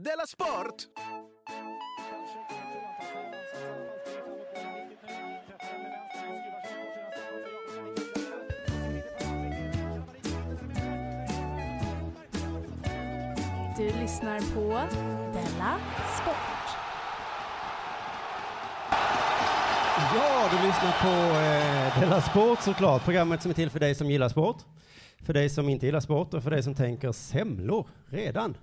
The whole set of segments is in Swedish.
Della Sport! Du lyssnar på Della Sport. Ja, du lyssnar på eh, Della Sport såklart. Programmet som är till för dig som gillar sport, för dig som inte gillar sport och för dig som tänker semlor redan.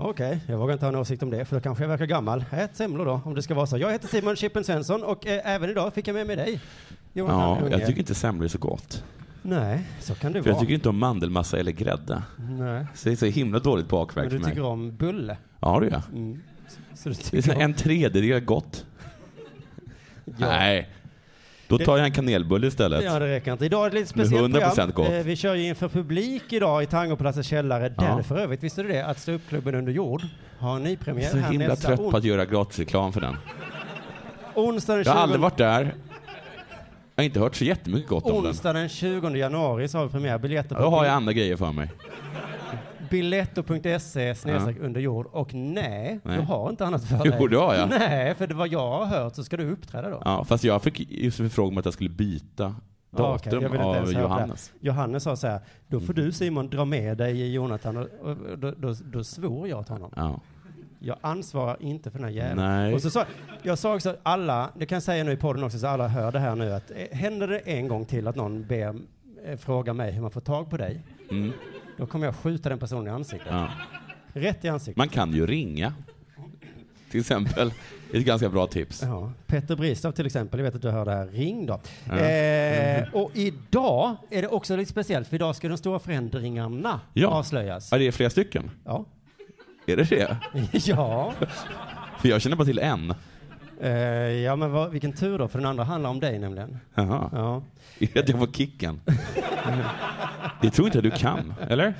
Okej, jag vågar inte ha en åsikt om det, för då kanske jag verkar gammal. Ät semlor då, om det ska vara så. Jag heter Simon Chippen Svensson och eh, även idag fick jag med mig dig. Jonathan Ja, Unge. jag tycker inte semlor är så gott. Nej, så kan det För jag vara. tycker inte om mandelmassa eller grädde. Nej. Så det är så himla dåligt Men bakverk du för mig. tycker om bulle? Ja, det gör jag. Mm. Så du Det är så en tredjedel gott. Ja. Nej. Då tar jag en kanelbulle istället. Ja, det räcker inte. Idag är det lite Med speciellt 100% program. gott. Eh, Vi kör ju inför publik idag i Tangopalatsets källare. Där Ja. det för övrigt, visste du det, att ståuppklubben Under jord har en jag nypremiär är så här himla trött on- på att göra gratisreklam för den. onsdag den Jag har 20... aldrig varit där. Jag har inte hört så jättemycket gott om den. Onsdag den 20 januari så har vi premiär. Biljetter på Då har jag andra grejer för mig. biletto.se snedstreck under jord. Och nej, Nej. du har inte annat för Jo, dig. det har jag. Nej, för det vad jag har hört så ska du uppträda då. Ja, fast jag fick just förfrågan om att jag skulle byta datum inte av. Johannes. Johannes sa så här, då får du Simon dra med dig Jonathan och, och då, då, då svor jag till honom. Ja. Jag ansvarar inte för den här jäveln. Och så sa, jag sa också att alla, det kan jag säga nu i podden också så alla hör det här nu, att eh, händer det en gång till att någon ber, eh, frågar mig hur man får tag på dig, Mm. Då kommer jag skjuta den personen i ansiktet. Ja. Rätt i ansiktet. Man kan ju ringa. Till exempel. Ett ganska bra tips. Ja, Petter Bristav till exempel, jag vet att du hör det här, ring då. Ja. Eh, och idag är det också lite speciellt, för idag ska de stora förändringarna Ja. avslöjas. Ja, det är flera stycken. Ja. Är det det? ja. För jag känner bara till en. Eh, ja, men vad, vilken tur då, för den andra handlar om dig nämligen. Jaha. Ja. Det att jag får kicken? Det tror inte du kan, eller?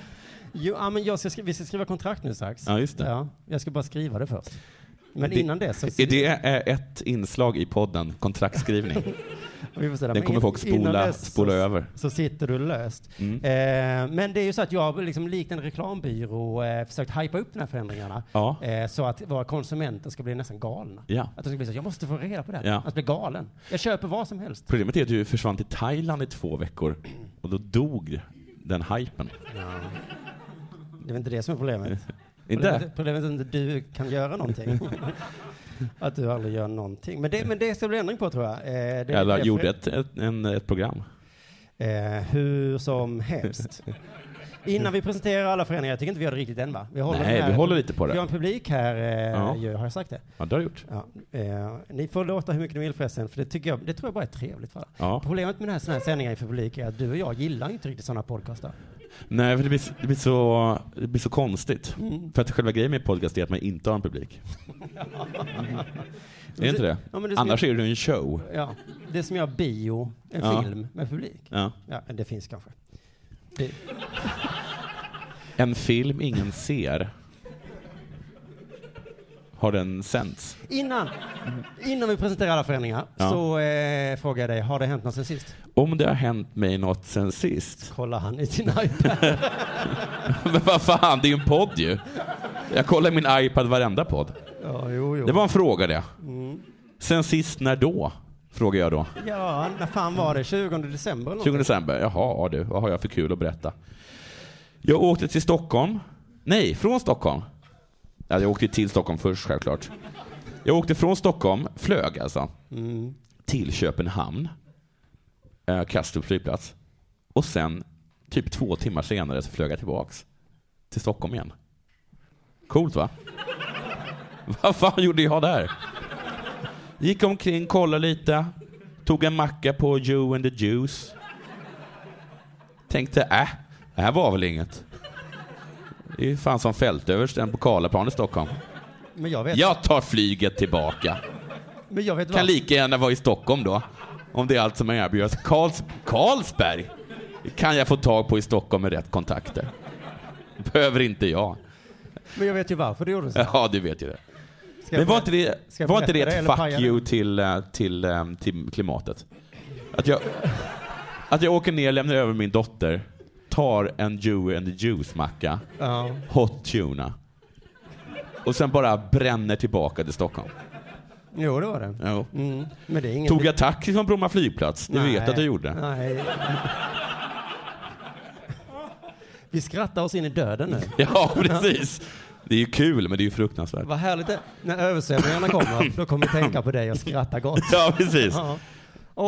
Jo, ja, men jag ska vi ska skriva kontrakt nu strax. Ja, just det. Ja, jag ska bara skriva det först. Men Det- innan dess så... Är det är ett inslag i podden, kontraktskrivning? Där. Den kommer folk spola, spola så, över. Så sitter du löst. Mm. Eh, men det är ju så att jag liksom likt en reklambyrå eh, försökt hypa upp de här förändringarna. Ja. Eh, så att våra konsumenter ska bli nästan galna. Ja. Att de ska bli så jag måste få reda på det. Ja. Att bli galen. Jag köper vad som helst. Problemet är att du försvann till Thailand i två veckor och då dog den hypen. Det är väl inte det som är problemet. Inte? Problemet, är att du kan göra någonting. att du aldrig gör någonting. Men det, men det ska bli ändring på tror jag. Eh, det, Jag det- gjorde ett, ett, en, ett program. Eh, hur som helst. Innan vi presenterar alla förändringar, jag tycker inte vi gör det riktigt än va? Vi håller Nej, vi håller lite på Vi har det. en publik här, eh, Ja. har jag sagt det? Ja, det har du gjort. Ja, eh, ni får låta hur mycket ni vill förresten, för det tycker jag, det tror jag bara är trevligt för alla. Ja. Problemet med den här, såna här sändningar i publik är att du och jag gillar inte riktigt sådana podcastar. Nej, för det blir, det blir, så, det blir så konstigt. Mm. För att själva grejen med podcast är att man inte har en publik. Är det inte det? Ja, det Annars jag, är det en show. Ja, det som jag bio, en Ja. film med publik. Ja. Ja, det finns kanske. Det, En film ingen ser. Har den sänts? innan, innan vi presenterar alla förändringar Ja. så eh, frågar jag dig, har det hänt något sen sist? Om det har hänt mig något sen sist? Kollar han i sin iPad? Men vad fan, det är ju en podd ju. Jag kollar min iPad varenda podd. ja, jo, jo. Det var en fråga det. Mm. Sen sist, när då? Frågar jag då. Ja, när fan var det? 20 december eller 20 något? december. Jaha du, vad har jag för kul att berätta? Jag åkte till Stockholm. Nej, från Stockholm. Ja, jag åkte till Stockholm först självklart. Jag åkte från Stockholm, flög alltså, Mm. till Köpenhamn. Eh, Kastrup flygplats. Och sen, typ två timmar senare, så flög jag tillbaks till Stockholm igen. Coolt va? Vad fan gjorde jag där? Gick omkring, kollade lite, tog en macka på Joe and the Juice. Tänkte, äh, det här var väl inget. Det är ju fan som fältöversten på Karlaplan i Stockholm. Men jag vet, Jag tar flyget tillbaka. men jag vet Kan vad. lika gärna vara i Stockholm då. Om det är allt som erbjuds. Karls, Carlsberg kan jag få tag på i Stockholm med rätt kontakter. Behöver inte jag. Men jag vet ju varför du gjorde så. Ja, du vet ju det. Ska Men var inte det, var inte det ett fuck you till, eh, till, eh, till klimatet? Att jag, att jag åker ner, lämnar över min dotter, tar en Joey and the Juice-macka, Ja. hot tuna, och sen bara bränner tillbaka till Stockholm. Jo, det var det. Jo. Mm. Men det är inget... Tog jag taxi från Bromma flygplats? Det Nej. vet att jag gjorde. Nej. Vi skrattar oss in i döden nu. Ja, precis. Det är ju kul, men det är ju fruktansvärt. Vad härligt det När översvämningarna kommer, då kommer vi tänka på dig och skratta gott. Ja, precis. Ja.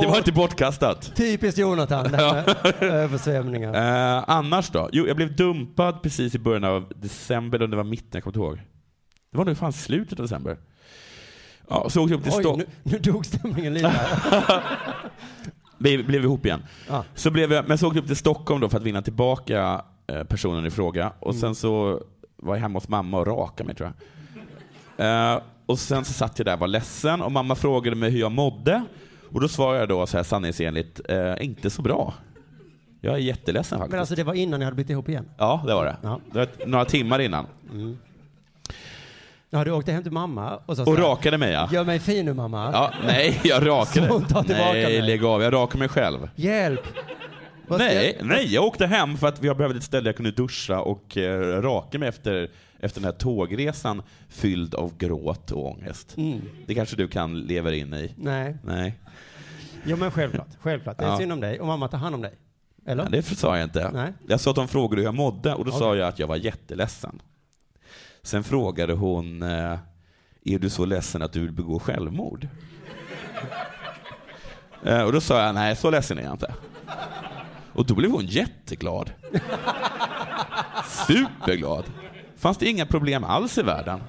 Det var inte bortkastat. Typiskt Jonathan, det här med översvämningar. Eh, annars då? Jo, jag blev dumpad precis i början av december, eller det var mitten, jag kommer inte ihåg. Det var nog fan slutet av december. Ja, så åkte jag upp till Oj, Stockholm. nu, nu dog stämningen lite. Vi blev ihop igen. Ja. Så blev jag, men så åkte jag upp till Stockholm då för att vinna tillbaka eh, personen i fråga. Och Mm. sen så var jag hemma hos mamma och rakade mig tror jag. Eh, och sen så satt jag där och var ledsen och mamma frågade mig hur jag mådde. Och då svarade jag då så här sanningsenligt, eh, inte så bra. Jag är jätteledsen faktiskt. Men alltså det var innan ni hade blivit ihop igen? Ja, det var det. Ja. Det var några timmar innan. Ja, du åkte hem till mamma och sa Och så här, rakade mig ja. Gör mig fin nu mamma. ja nej, jag rakade. Så hon tar tillbaka nej, mig. lägg av. Jag rakade mig själv. Hjälp! Vad Nej, jag- nej, jag åkte hem för att jag behövde ett ställe jag kunde duscha och eh, raka mig efter, efter den här tågresan fylld av gråt och ångest. Mm. Det kanske du kan leva in i? Nej. Nej, Jo men självklart, självklart. Det är Ja. synd om dig och mamma tar hand om dig. Eller? det sa jag inte. Nej. Jag sa att de frågade hur jag mådde och då sa Okej. jag att jag var jätteledsen. Sen frågade hon, eh, är du så ledsen att du vill begå självmord? Eh, och då sa jag, nej så ledsen är jag inte. Och då blev hon jätteglad. Superglad. Fanns det inga problem alls i världen.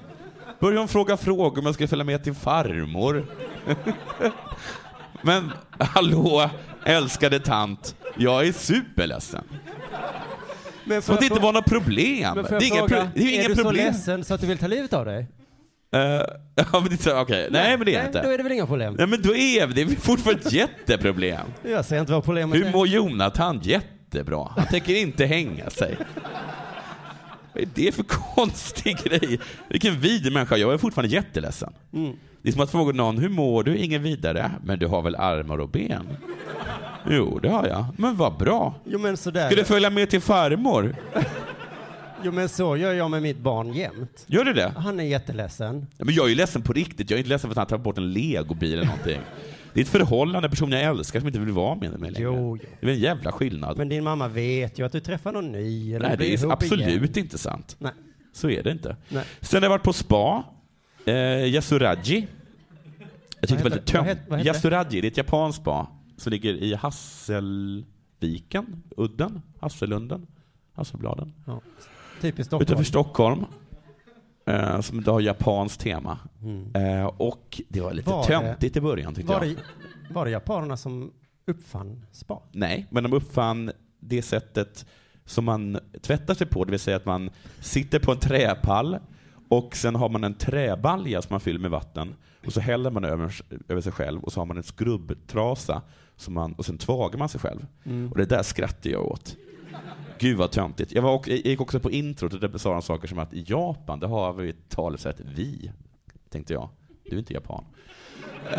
Började hon fråga frågor om jag skulle följa med till farmor. Men hallå, älskade tant. Jag är superledsen. Men Som att det inte var något problem. men Det är, inga pro- det är ju är inga du så problem. ledsen så att du vill ta livet av dig? Eh, ja, men det är så- okej. Nej, men det är Nej, inte. Då är det väl inga problem? Nej, men då är det är fortfarande ett jätteproblem. Jag ser inte vad problemet Hur är. mår Jonathan? Jättebra. Han tänker inte hänga sig. Vad är det för konstig grej? Vilken vidrig människa. Jag är fortfarande jätteledsen. Mm. Det är som att fråga någon, hur mår du? Ingen vidare. Men du har väl armar och ben? Jo, det har jag. Men vad bra. Jo men sådär. Ska du följa med till farmor? Jo men så gör jag med mitt barn jämt. Gör du det? Han är jätteledsen. Ja, Men jag är ju ledsen på riktigt. Jag är inte ledsen för att han tar bort en legobil eller någonting. Det är ett förhållande, en person jag älskar som inte vill vara med mig längre. Jo, jo. Det är en jävla skillnad. Men din mamma vet ju att du träffar någon ny. Eller Nej, det är absolut igen. inte sant. Nej. Så är det inte. Nej. Sen har jag varit på spa. Eh, Yasuraji. Jag tyckte heter det? Yasuraji, det är ett japanskt spa som ligger i Hasselviken, Udden, Hasselunden, Hasselbladen. Ja. Typiskt Stockholm. Utanför Stockholm. Eh, som idag har japanskt tema. Mm. Eh, och det var lite Var det- töntigt i början tyckte Var jag. det, var det japanerna som uppfann spa? Nej, men de uppfann det sättet som man tvättar sig på, det vill säga att man sitter på en träpall och sen har man en träbalja som man fyller med vatten och så häller man över, över sig själv och så har man en skrubbtrasa som man, och sen tvagar man sig själv. Mm. Och det där skrattar jag åt. Gud vad töntigt. Jag, var, jag gick också på introt och där sa de saker som att i Japan, där har vi ett talesätt vi, tänkte jag. Du är inte japan. Uh,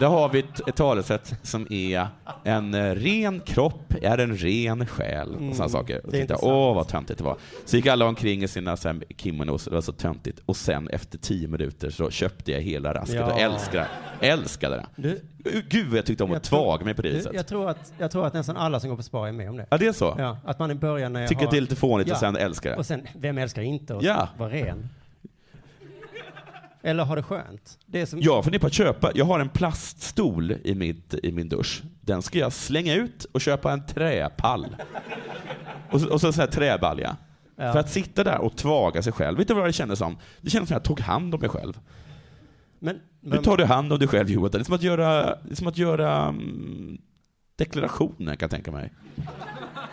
där har vi ett, ett talesätt som är en eh, ren kropp är en ren själ och sådana Mm, saker. Och intressant. åh vad töntigt det var. Så gick alla omkring i sina så här, kimonos och det var så töntigt. Och sen efter tio minuter så köpte jag hela rasket Ja. och älskade, älskade det. Du, Gud jag tyckte om att tvaga mig på det viset. jag, tror att, jag tror att nästan alla som går på spa är med om det. Ja, det är så? Ja, att man i början när jag Tycker har... att det är lite fånigt och Ja. sen älskar det. Och sen, vem älskar inte att Ja. vara ren? Eller har det skönt? Det som... Jag funderar på att köpa, jag har en plaststol i, mitt, i min dusch. Den ska jag slänga ut och köpa en träpall. Och, så- och så sån här träbalja. Ja. För att sitta där och tvaga sig själv. Vet du vad det kändes som? Det kändes som att jag tog hand om mig själv. Men, Nu men, tar du hand om dig själv Johan. Det är som att göra, det är som att göra mm, deklarationer kan jag tänka mig.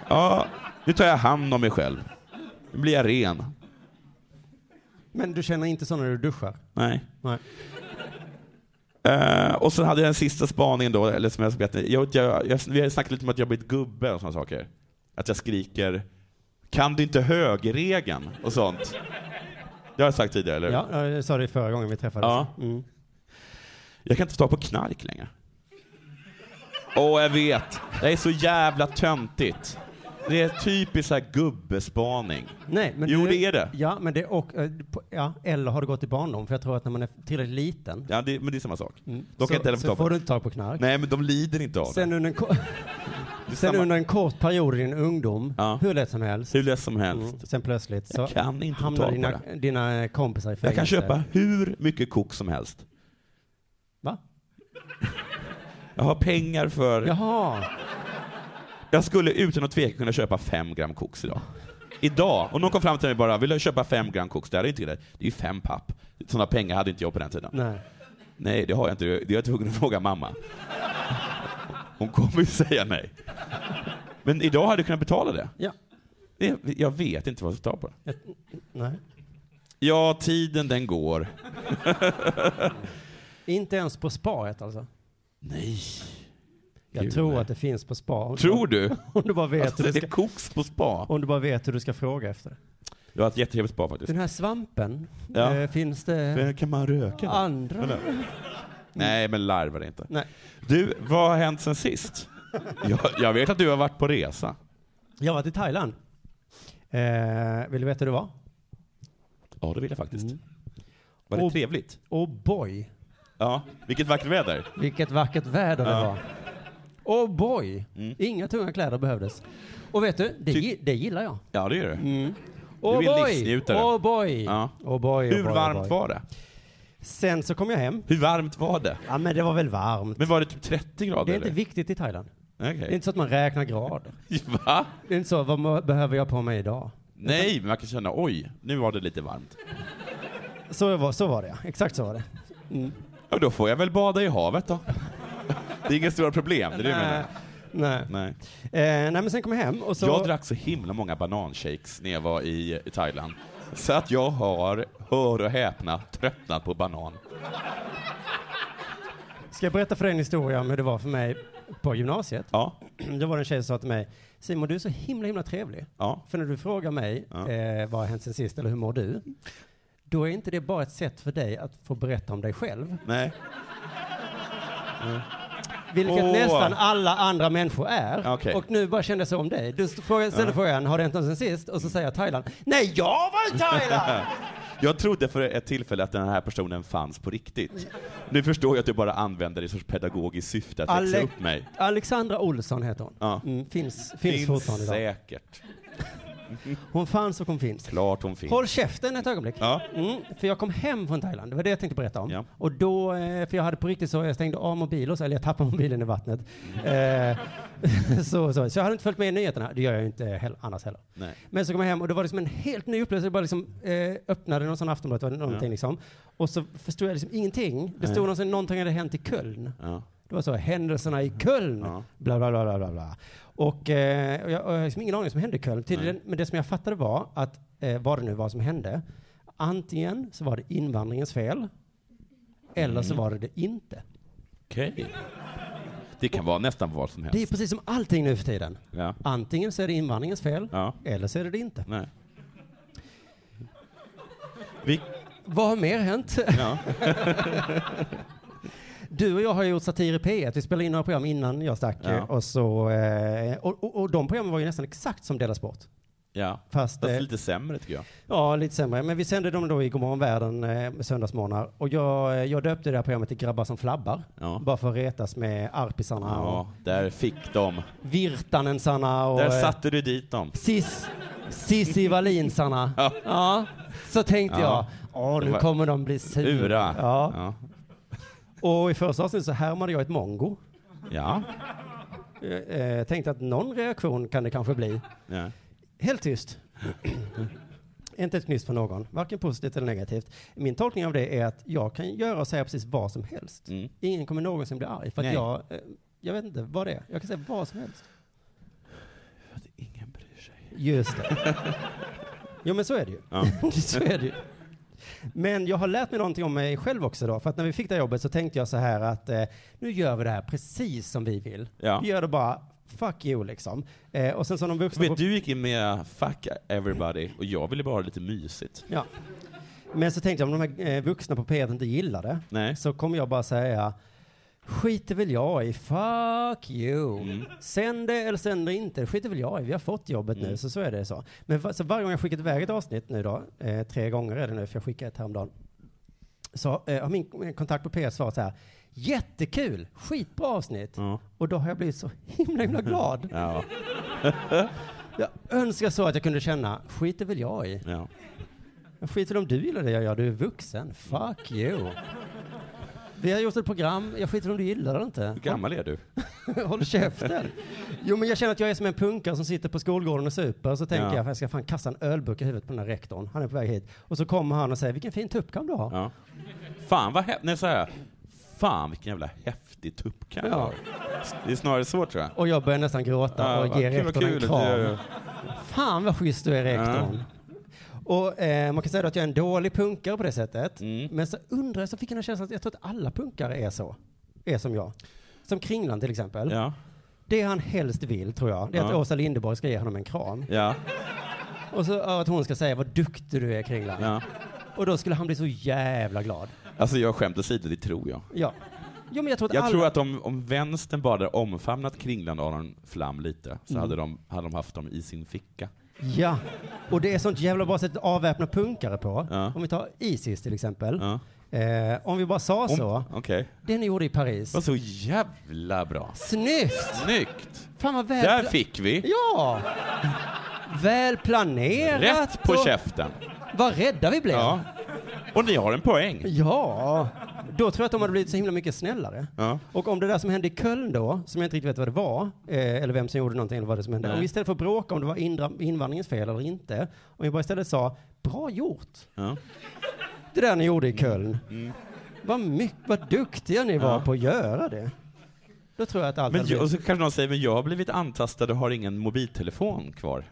Ja, nu tar jag hand om mig själv. Nu blir jag ren. Men du känner inte så när du duschar? Nej. Nej. Eh, och så hade jag en sista spaning då, eller som jag ska berätta. Jag, jag, jag, vi har snackat lite om att jag blivit gubbe och sådana saker. Att jag skriker ”Kan du inte högerregeln?” och sånt. Det har jag sagt tidigare, eller? Ja, jag sa det förra gången vi träffades. Ja. Mm. Jag kan inte få tag på knark längre. Åh, jag vet. Det är så jävla töntigt. Det är typiskt så här gubbespaning. Nej, men Jo, du, det är det. Ja, men det och, eh, ja, eller har du gått i barndom? För jag tror att när man är tillräckligt liten Ja, det, men det är samma sak. mm, Då kan så, inte heller få så tag på får det. du inte tag på knark. Nej, men de lider inte av Sen, det. under en, det sen samma- under en kort period i din ungdom, Ja. hur lätt som helst, Hur lätt som helst. mm, sen plötsligt så Jag kan inte hamnar dina, det. dina kompisar i fängelse. Jag kan köpa hur mycket kok som helst. Va? Jag har pengar för... Jaha. Jag skulle utan att tveka kunna köpa fem gram koks idag. Idag. Och någon kom fram till mig bara, vill du köpa fem gram koks? Det hade inte det. Det är ju fem papp. Sådana pengar hade inte jag på den tiden. Nej. Nej, det har jag inte. Det är jag tvungen att fråga mamma. Hon kommer ju säga nej. Men idag hade jag kunnat betala det. Ja. jag vet inte vad jag ska ta på det. Nej. Ja, tiden den går. Inte ens på spaet alltså. Nej. Jag tror nej. att det finns på spa. Tror du? Om du bara vet Alltså, hur det ska, koks på spa. om du bara vet hur du ska fråga efter det. Du har ett jättetrevligt spa faktiskt. Den här svampen, Ja. eh, finns det Kan man röka andra? Eller? Nej, men larva det inte. Nej. Du, vad har hänt sen sist? Jag, jag vet att du har varit på resa. Jag har varit i Thailand. Eh, vill du veta hur det var? Ja, det vill jag faktiskt. Mm. Var det Och- trevligt? Oh boy, Ja. Vilket vackert väder. vilket vackert väder Ja. det var. Oh boy, Mm. inga tunga kläder behövdes. Och vet du, det, Ty- det gillar jag. Ja, det gör det. Mm. Du Oh är en boy, oh boy, Ja. oh boy, oh Hur boy, oh varmt boy. var det? Sen så kom jag hem. Hur varmt var det? Ja men det var väl varmt. Men var det typ 30 grader Det är inte eller? viktigt i Thailand. Okej. Det är inte så att man räknar grader. Va? Det är inte så, vad behöver jag på mig idag? Nej, men man kan känna oj, nu var det lite varmt. Så var, så var det ja, exakt så var det. Mm. Ja, då får jag väl bada i havet då. Det är inget stora problem, det är det jag menar. Nej. Nej. Eh, nej men sen kom jag hem och så... Jag drack så himla många bananshakes när jag var i, i Thailand. Så att jag har, hör och häpna, tröttnat på banan. Ska jag berätta för dig en historia om hur det var för mig på gymnasiet? Ja, Det var en tjej som sa till mig, Simon du är så himla himla trevlig. ja. För när du frågar mig, Ja. eh, vad har hänt sen sist eller hur mår du? Då är inte det bara ett sätt för dig att få berätta om dig själv. Nej. Vilket Åh. nästan alla andra människor är. Okej. Och nu bara kände jag så om dig. Du frågar- ställer Ja. frågan, har det hänt något sen sist? Och så säger jag Thailand. Nej, jag var i Thailand! Jag trodde för ett tillfälle att den här personen fanns på riktigt. Nu förstår jag att du bara använder det i sorts pedagogiskt syfte att Alec- upp mig. Alexandra Olsson heter hon. Ja. Mm, finns, finns, fortfarande idag. säkert. Hon fanns och hon finns. Klart hon finns. Håll käften ett ögonblick. Ja. Mm, för jag kom hem från Thailand, det var det jag tänkte berätta om. Ja. Och då, eh, för jag hade på riktigt så, jag stängde av mobilen, eller jag tappade mobilen i vattnet. Eh, så, så, så jag hade inte följt med i nyheterna, det gör jag ju inte heller, annars heller. Nej. Men så kom jag hem och det var liksom en helt ny upplevelse, jag bara liksom eh, öppnade någon sån Aftonbladet eller någonting Ja. liksom. Och så förstod jag liksom ingenting. Det stod någonting, någonting hade hänt i Köln. Ja. Det var så, händelserna i Köln. Ja. Bla, bla, bla, bla, bla. Och, eh, och jag, och jag har liksom ingen aning vad som hände i Köln. Tydligen, men det som jag fattade var att, eh, vad det nu var som hände, antingen så var det invandringens fel, eller så Mm. var det det inte. Okej. Det kan vara nästan vad som Det är helst. precis som allting nu för tiden. Ja. Antingen så är det invandringens fel, Ja. eller så är det det inte. Nej. Vi, Vad har mer hänt? ja. Du och jag har gjort satir i P1. Vi spelade in några program innan jag stack. Ja. Och, så, eh, och, och, och de programmen var ju nästan exakt som Dela Sport. ja. Fast, Fast eh, lite sämre tycker jag. Ja, lite sämre. Men vi sände dem då i Godmorgon Världen eh, söndagsmorgnar. Och jag, jag döpte det här programmet till Grabbar som flabbar. Ja. Bara för att retas med arpisarna Ja, där fick de. virtanensarna och Där satte du dit dem. Sis, Cissi Wallinsarna. Ja. ja. Så tänkte Ja. jag, åh nu kommer de bli sura. Ura. Ja. Och i första avsnittet så härmade jag ett mongo. Ja. Eh, eh, tänkte att någon reaktion kan det kanske bli. ja. Helt tyst. Inte ett knyst från någon, varken positivt eller negativt. Min tolkning av det är att jag kan göra och säga precis vad som helst. Mm. Ingen kommer någonsin bli arg, för att Nej. jag, eh, jag vet inte vad det är. Jag kan säga vad som helst. Ingen bryr sig. Just det. jo, men så är det ju. Ja. så är det ju. Men jag har lärt mig någonting om mig själv också då, för att när vi fick det här jobbet så tänkte jag så här att eh, nu gör vi det här precis som vi vill. Ja. Vi gör det bara fuck you liksom. Eh, och sen så de vuxna... Vet, du gick in med fuck everybody och jag ville bara ha det lite mysigt. Ja. Men så tänkte jag om de här eh, vuxna på P1 inte gillar det, Nej. så kommer jag bara säga skiter väl jag i, fuck you. Mm. Sänd det eller sänd det inte, skiter väl jag i, vi har fått jobbet nu, Mm. så så är det så. Men så varje gång jag skickat iväg ett avsnitt nu då, eh, tre gånger är det nu, för jag skickade ett häromdagen, så eh, har min min kontakt på PS svarat så här, jättekul, skitbra avsnitt. Ja. Och då har jag blivit så himla, himla glad. Ja. Jag önskar så att jag kunde känna, skiter väl jag i. ja. Jag skiter om du gillar det jag gör, du är vuxen. Fuck you. Vi har gjort ett program, jag skiter om du gillar det eller inte. Hur gammal är du? Håll käften. Jo men jag känner att jag är som en punkare som sitter på skolgården och super, och så tänker Ja. jag, jag ska fan kasta en ölburk i huvudet på den här rektorn. Han är på väg hit. Och så kommer han och säger, vilken fin tuppkam du har. Ja. Fan vad häftigt. Nej, så här. Fan vilken jävla häftig tuppkam Ja. Det är snarare så tror jag. Och jag börjar nästan gråta Ja, och ger rektorn en kram. Fan vad schysst du är rektorn. Och eh, man kan säga att jag är en dålig punkare på det sättet. Mm. Men så undrar jag, så fick jag en känsla att jag tror att alla punkare är så. Är som jag. Som Kringlan till exempel. Ja. Det han helst vill, tror jag, det är att Ja. Åsa Linderborg ska ge honom en kram. Ja. Och så att hon ska säga vad duktig du är, Kringlan. ja. Och då skulle han bli så jävla glad. Alltså jag skämt åsido, det tror jag. Ja. Jo, men jag tror att Jag alla... tror att om, om vänstern bara hade omfamnat Kringland och Aron Flam lite, så Mm. hade, de, hade de haft dem i sin ficka. Ja. Och det är sånt jävla bra sätt att avväpna punkare på. Ja. Om vi tar Isis till exempel. Ja. Eh, om vi bara sa Om, så. Okej. Det ni gjorde i Paris. Det var så jävla bra. Snyggt! Snyggt! Fan vad väl... Där fick vi! Ja! Väl planerat. Rätt på och käften. Vad rädda vi blev. Ja. Och ni har en poäng. Ja. Då tror jag att de hade blivit så himla mycket snällare. Ja. Och om det där som hände i Köln då, som jag inte riktigt vet vad det var, eh, eller vem som gjorde någonting eller vad det som hände. Nej. Om vi istället för att bråka om det var invandringens fel eller inte, om vi bara istället sa, bra gjort. Ja. Det där ni gjorde i Köln. Mm. Vad mycket, vad duktiga ni var Ja. på att göra det. Då tror jag att allt Men jag, och så kanske någon säger, men jag har blivit antastad och har ingen mobiltelefon kvar.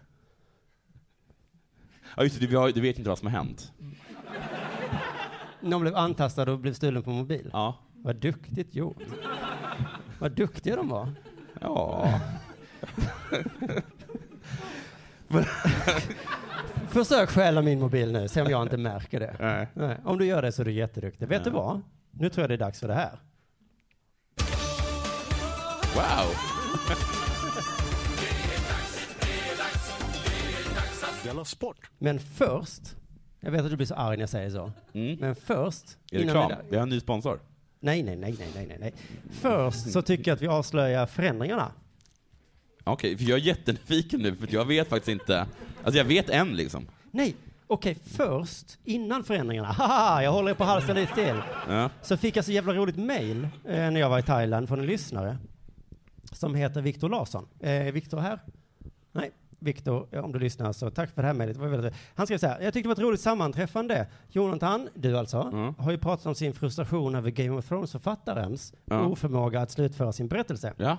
Ja just det, du vet inte vad som har hänt. Någon blev antastad och blev stulen på mobil. Ja. Vad duktigt gjort. Vad duktiga de var. Ja. Försök stjäla min mobil nu, se om jag inte märker det. Nej. Nej, om du gör det så är du jätteduktig. Vet Ja. du vad? Nu tror jag det är dags för det här. Wow. Sport! Men först, jag vet att du blir så arg när jag säger så, Mm. men först... Är det reklam? vi- har en ny sponsor. Nej, nej, nej, nej, nej, nej. Först så tycker jag att vi avslöjar förändringarna. Okej, för jag är jättenyfiken nu, för jag vet faktiskt inte. Alltså jag vet en liksom. Nej, okej, först, innan förändringarna, haha, jag håller er på halsen lite till. Ja. Så fick jag så jävla roligt mail eh, när jag var i Thailand från en lyssnare som heter Viktor Larsson. Eh, Viktor här? Nej, Viktor, om du lyssnar så tack för det här mejlet. Han skrev så här, jag tyckte det var ett roligt sammanträffande. Jonathan, du alltså, Mm. har ju pratat om sin frustration över Game of Thrones-författarens Ja. oförmåga att slutföra sin berättelse. Ja.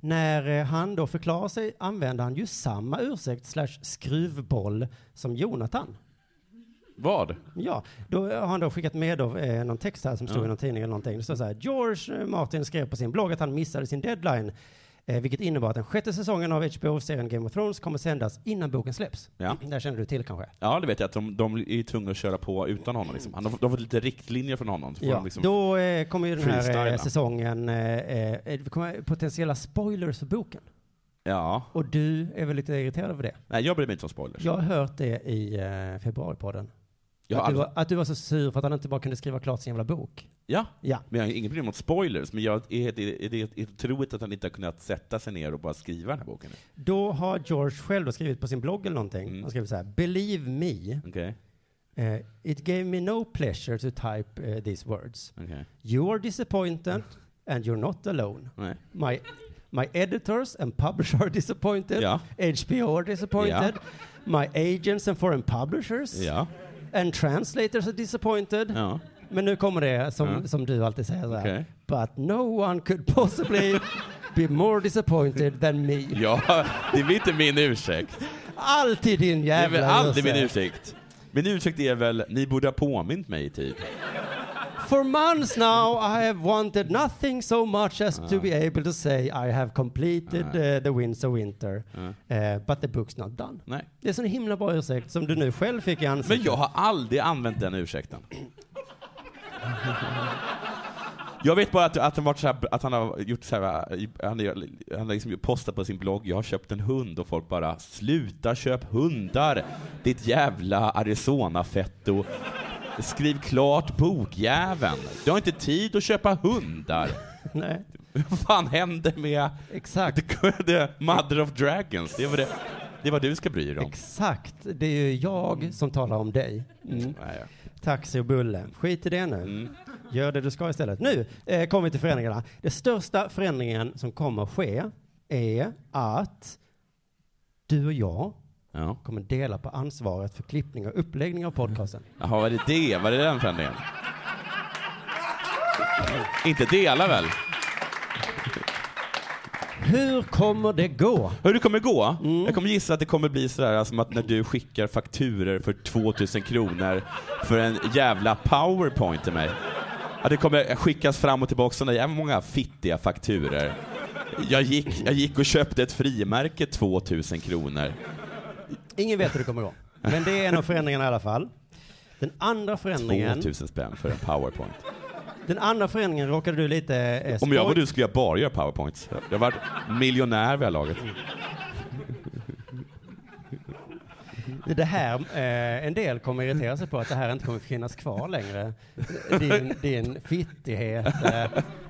När eh, han då förklarar sig använder han ju samma ursäkt slash skruvboll som Jonathan. Vad? Ja, då har han då skickat med då, eh, någon text här som stod Ja. i någon tidning eller någonting. Det står så här, George eh, Martin skrev på sin blogg att han missade sin deadline, eh, vilket innebar att den sjätte säsongen av HBO-serien Game of Thrones kommer sändas innan boken släpps. Ja. Det här känner du till kanske? Ja, det vet jag att de, de är tvungna att köra på utan honom. Liksom. Han har, de har fått lite riktlinjer från honom. Ja, liksom, då eh, kommer ju den här eh, säsongen, eh, eh, kommer potentiella spoilers för boken. ja. Och du är väl lite irriterad över det? Nej, jag bryr mig inte om spoilers. Jag har hört det i eh, februaripodden. Att, du aldrig- var, att du var så sur för att han inte bara kunde skriva klart sin jävla bok. Ja, Ja. men jag har inget problem mot spoilers, men jag är, är, är, är, otroligt att han inte har kunnat sätta sig ner och bara skriva den här boken. Då har George själv skrivit på sin blogg eller någonting. Mm. Han skriver så här, Believe me, Okej, eh, it gave me no pleasure to type eh, these words. okej. You are disappointed and you're not alone. Nej. My, my editors and publishers are disappointed. Ja. HBO are disappointed. My agents and foreign publishers Ja. And translators are disappointed. Ja. Men nu kommer det som, Ja. som du alltid säger. Okej. But no one could possibly be more disappointed than me. ja, det är inte min ursäkt. Alltid din Det är jävla väl aldrig min ursäkt. ursäkt. Min ursäkt är väl, ni borde ha påmint mig i tid. For months now I have wanted nothing so much as to be able to say I have completed uh, the Winds of Winter. Uh, but the book's not done. Nej. Det är så en himla bra ursäkt som du nu själv fick i ansiktet. Men jag har aldrig använt den ursäkten. Jag vet bara att, att, han, varit så här, att han har gjort så här, han, han har liksom postat på sin blogg, jag har köpt en hund och folk bara sluta köp hundar, ditt jävla Arizona-fetto. Skriv klart bokjäveln. Du har inte tid att köpa hundar. Nej, Vad fan händer med exakt. the, the Mother of Dragons? Det vad, det, det vad du ska bry dig om. Exakt. Det är ju jag som talar om dig. Mm. Nej, Taxi och bulle. Skit i det nu. Mm. Gör det du ska istället. Nu eh, kommer vi till förändringarna. Den största förändringen som kommer att ske är att du och jag Ja. kommer dela på ansvaret för klippning och uppläggning av podcasten. Jaha, var det det? Var det den förändringen? Inte dela väl? Hur kommer det gå? Hur det kommer gå? Mm. Jag kommer gissa att det kommer bli sådär som att när du skickar fakturer för 2000 kronor för en jävla powerpoint till mig. Att det kommer skickas fram och tillbaka sådana jävla många fittiga fakturer. Jag gick, jag gick och köpte ett frimärke 2000 kronor. Ingen vet hur det kommer gå. Men det är en av förändringarna i alla fall. Den andra förändringen, 2000 spänn för en powerpoint. den andra förändringen råkade du lite eh, Om jag var du skulle jag bara göra powerpoints. Jag har varit miljonär vid det här laget. Det här, eh, en del kommer irritera sig på att det här inte kommer finnas kvar längre. Din, din fittighet, eh,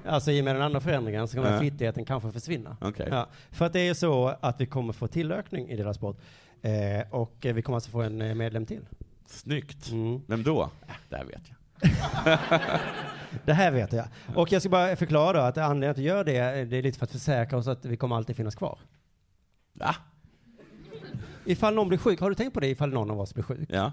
alltså i och med den andra förändringen så kommer Ja. fittigheten kanske försvinna. Okej. Ja, för att det är så att vi kommer få tillökning i deras sport. Eh, och eh, vi kommer alltså få en eh, medlem till. Snyggt. Mm. Vem då? Äh, det här vet jag. Det här vet jag. Och jag ska bara förklara då att anledningen att vi gör det, det är lite för att försäkra oss att vi kommer alltid finnas kvar. Va? Ifall någon blir sjuk, har du tänkt på det ifall någon av oss blir sjuk? Ja.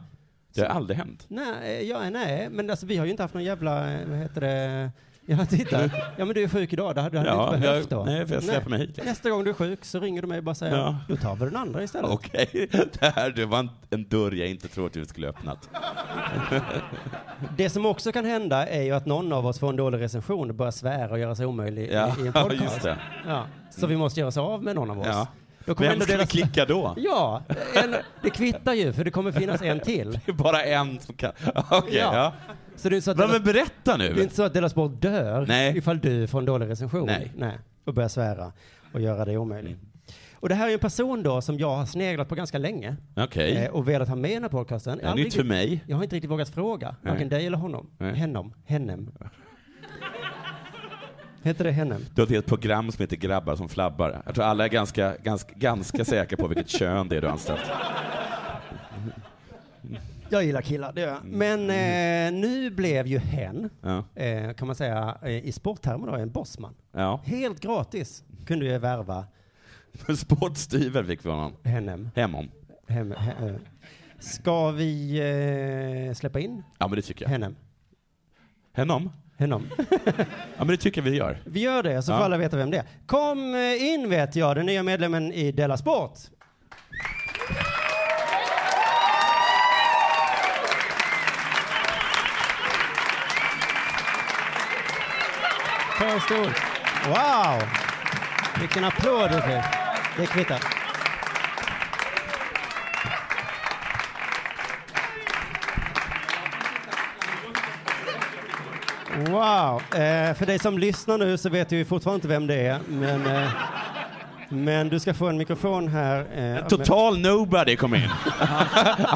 Det har aldrig hänt. Nej, ja, nej, men alltså vi har ju inte haft någon jävla, eh, vad heter det, ja titta, ja men du är sjuk idag, det hade du Ja, inte behövt jag, då. nej, för jag släpper mig hit. Nästa gång du är sjuk så ringer du mig och bara säger, Ja. då tar vi den andra istället. Okej, det här det var en, en dörr jag inte trodde du skulle öppnat. Det som också kan hända är ju att någon av oss får en dålig recension och börjar svära och göra sig omöjlig Ja, i, i en podcast. just det. Ja, så vi måste göra oss av med någon av oss. Ja. Då Vem ska vi deras- klicka då? Ja, en, det kvittar ju för det kommer finnas en till. Det är bara en som kan... Okej, Ja. ja. Så det är, så att deras, men berätta det är nu! inte så att Della Sport dör Nej. ifall du får en dålig recension. Nej. Nej. Och börjar svära och göra dig omöjlig. Mm. Och det här är en person då som jag har sneglat på ganska länge Okej, eh, och velat ha med i den här podcasten. det är nytt för mig. Jag har inte riktigt vågat fråga, Nej. varken dig eller honom. Nej. Hennom. Hennem. Heter det Hennem? Du har ett program som heter Grabbar som flabbar. Jag tror alla är ganska, ganska, ganska säkra på vilket kön det är du har anställt. Jag gillar killar, det gör jag. Men eh, nu blev ju hen, Ja. eh, kan man säga, eh, i sporttermer då, en bossman. ja. Helt gratis kunde jag värva Sportstyver fick vi honom. Hennem. Hem om. Hem, he, eh. Ska vi eh, släppa in Ja, men det tycker jag. Hennem? Henom? Hennom? Ja, men det tycker jag vi gör. Vi gör det, så får Ja. alla veta vem det är. Kom eh, in vet jag, den nya medlemmen i Della Sport. Ta en stol. Wow! Vilken applåd du fick. Det kvittar. Wow! Eh, för dig som lyssnar nu så vet du ju fortfarande inte vem det är, men, eh, men du ska få en mikrofon här. Eh, Total nobody kom in.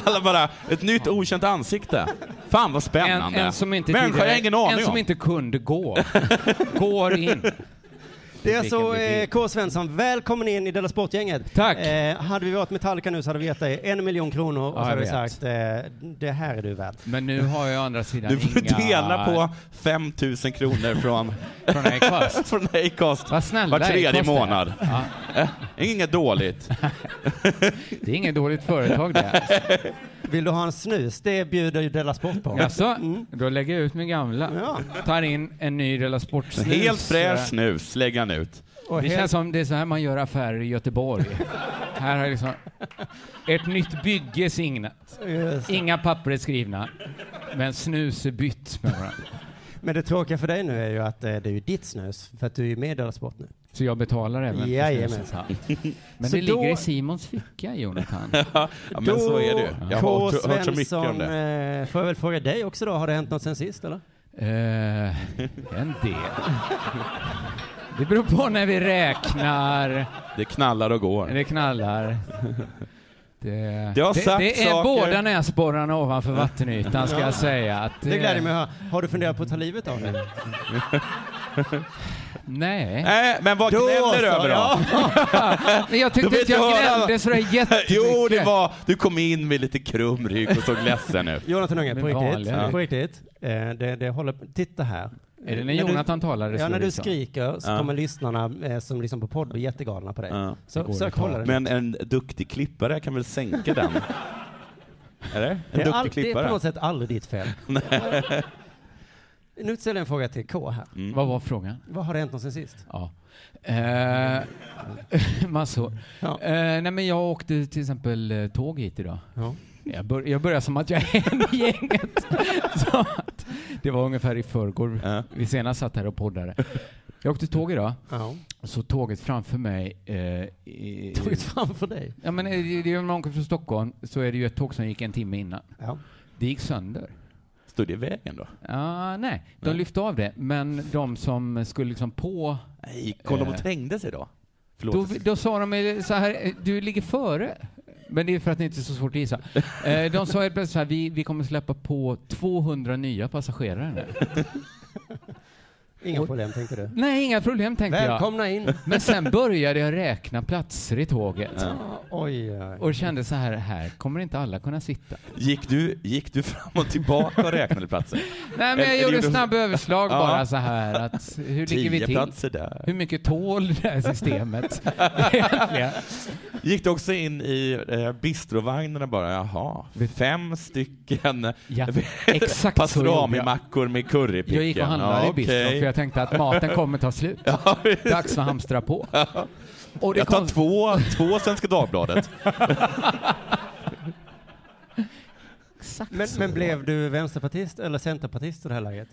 Alla bara, ett nytt okänt ansikte. Fan vad En, spännande. en som inte jag har ingen aning en som om. inte kunde gå. Går in. Det är alltså eh. K. Svensson, välkommen in i Della Sport-gänget. Tack. Eh, hade vi varit Metallica nu så hade vi gett dig en miljon kronor och Ja, så hade vi sagt eh, det här är du värd. Men nu har jag å andra sidan Du får inga... dela på 5000 kronor från, Från Acast. från Acast Vad snälla var tredje månad. Ja, Eh, inget dåligt. det är inget dåligt företag det. Vill du ha en snus? Det bjuder ju Della Sport på. Jaså, då lägger jag ut min gamla. Ja. Tar in en ny Della Sport-snus. Helt fräsch snus lägger han ut. Och Det helt- känns som det är så här man gör affärer i Göteborg. här har liksom ett nytt bygge signat. Inga papper är skrivna, men snus är bytt med varandra. Men det tråkiga för dig nu är ju att eh, det är ju ditt snus, för att du är ju med i Della Sport nu. Så jag betalar även för Jajamensan. snuset. Men Så det då- ligger i Simons ficka, Jonathan. Ja, men så är det ju. Jag har hört, hört så mycket om det. eh, får jag väl fråga dig också då, har det hänt något sen sist eller? Eh, en del. Det beror på när vi räknar. Det knallar och går. Det knallar. Det, Det har sagt det är saker. båda näsborrarna ovanför vattenytan ska jag säga. Att Det gläder mig att höra. Har du funderat på att ta livet av dig? Nej. Nej, men vad Då gnäller du över då? Men jag tyckte inte jag gnällde sådär jättemycket. Jo, det var... Du kom in med lite krum rygg och såg ledsen ut. Jonathan Unge, på riktigt. vanliga. På riktigt. Eh, det, det håller, titta här. Är det när När du- Jonathan talar? det Ja, när du liksom? skriker så Ja. kommer lyssnarna eh, som liksom på podd bli jättegalna på dig. Ja. Så försök hålla det. Men en duktig klippare kan väl sänka den? Är det? En det, är duktig all, det är på något sätt aldrig ditt fel. nu ställer jag en fråga till K här. Mm. Vad var frågan? Vad har det hänt sen sist? Ja. Eh, massor. Ja. Eh, nej men jag åkte till exempel eh, tåg hit idag. Ja. Jag, bör, jag börjar som att jag är en i gänget. Så att det var ungefär i förrgår Ja. vi senast satt här och poddade. Jag åkte tåg idag, Ja. så tåget framför mig... Eh, i, Tagit framför dig. ja, men är det, det är om man åker från Stockholm så är det ju ett tåg som gick en timme innan. Ja. Det gick sönder. Stod det i vägen då? Ja, nej, de Nej. lyfte av det, men de som skulle liksom på Nej, kom de och Eh. trängde sig då? Då, Förlåt. då sa de eh, så här, eh, du ligger före. Men det är för att det inte är så svårt att gissa. Eh, de sa helt plötsligt så här, vi, vi kommer släppa på 200 nya passagerare nu. Inga problem tänkte du. Nej, inga problem tänkte jag. Välkomna in. Men sen började jag räkna platser i tåget. Ja. Oj, oj. Och kände så här, här kommer inte alla kunna sitta. Gick du, gick du fram och tillbaka och räknade platser? Nej, men jag eller gjorde gjorde- snabba överslag Ja. bara så här att hur ligger vi till? platser där. Hur mycket tål det här systemet egentligen? Gick du också in i eh, bistrovagnarna bara, jaha, fem stycken Ja, exakt så gjorde jag. pastrami-mackor med currypicken. Jag gick och handlade ja, i för jag tänkte att maten kommer ta slut. Ja, Dags att hamstra på. Och det jag tar kom, två, två Svenska Dagbladet. exakt Men, men blev du vänsterpartist eller centerpartist i det här läget?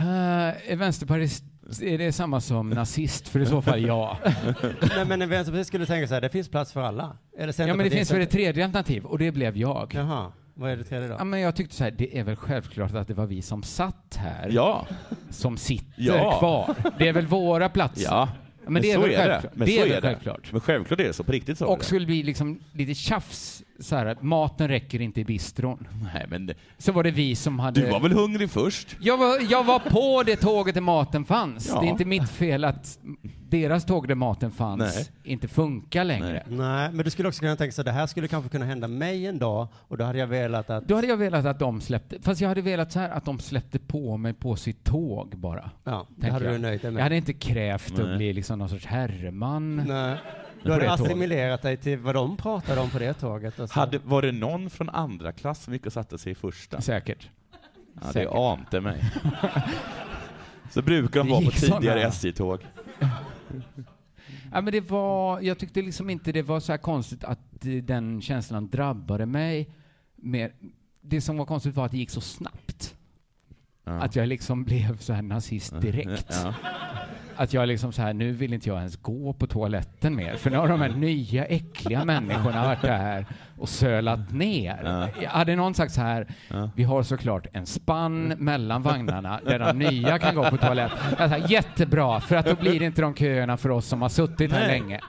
Uh, är vänsterpartist, är det samma som nazist? För i så fall ja. Nej, men en vänsterpartist skulle tänka så här, det finns plats för alla. Eller Ja men det finns väl ett tredje alternativ och det blev jag. Jaha, vad är det tredje då? Ja, men jag tyckte så här, det är väl självklart att det var vi som satt här, Ja, som sitter Ja. kvar. Det är väl våra platser. ja. men det är så väl är självklart. det. Men det så är är det. självklart. Men självklart är det så, på riktigt så. Och det. skulle bli liksom lite tjafs, så här att maten räcker inte i bistron. Nej, men det- Så var det vi som hade... du var väl hungrig först? Jag var, jag var på det tåget där maten fanns. Ja. Det är inte mitt fel att deras tåg där maten fanns Nej. inte funkar längre. Nej. Nej, men du skulle också kunna tänka så det här skulle kanske kunna hända mig en dag och då hade jag velat att... Då hade jag velat att de släppte, fast jag hade velat så här att de släppte på mig på sitt tåg bara. Ja, det hade du jag. nöjt dig med. Jag hade inte krävt Nej. att bli liksom någon sorts herreman. Nej. på Du hade det assimilerat dig till vad de pratade om på det tåget. Och så. Hade, var det någon från andra klass som gick och satte sig i första? Säkert. Ja, det Säkert. ante mig. Så brukar de Det vara på tidigare SJ-tåg. Ja, men det var, jag tyckte liksom inte det var så här konstigt att den känslan drabbade mig. Mer, det som var konstigt var att det gick så snabbt. Ja. Att jag liksom blev så här nazist direkt. Ja. Att jag liksom så här, nu vill inte jag ens gå på toaletten mer, för nu har de här nya äckliga människorna varit där och sölat ner. Ja. Hade någon sagt så här, vi har såklart en spann mellan vagnarna där de nya kan gå på toaletten. Jättebra, för att då blir det inte de köerna för oss som har suttit här Nej. länge.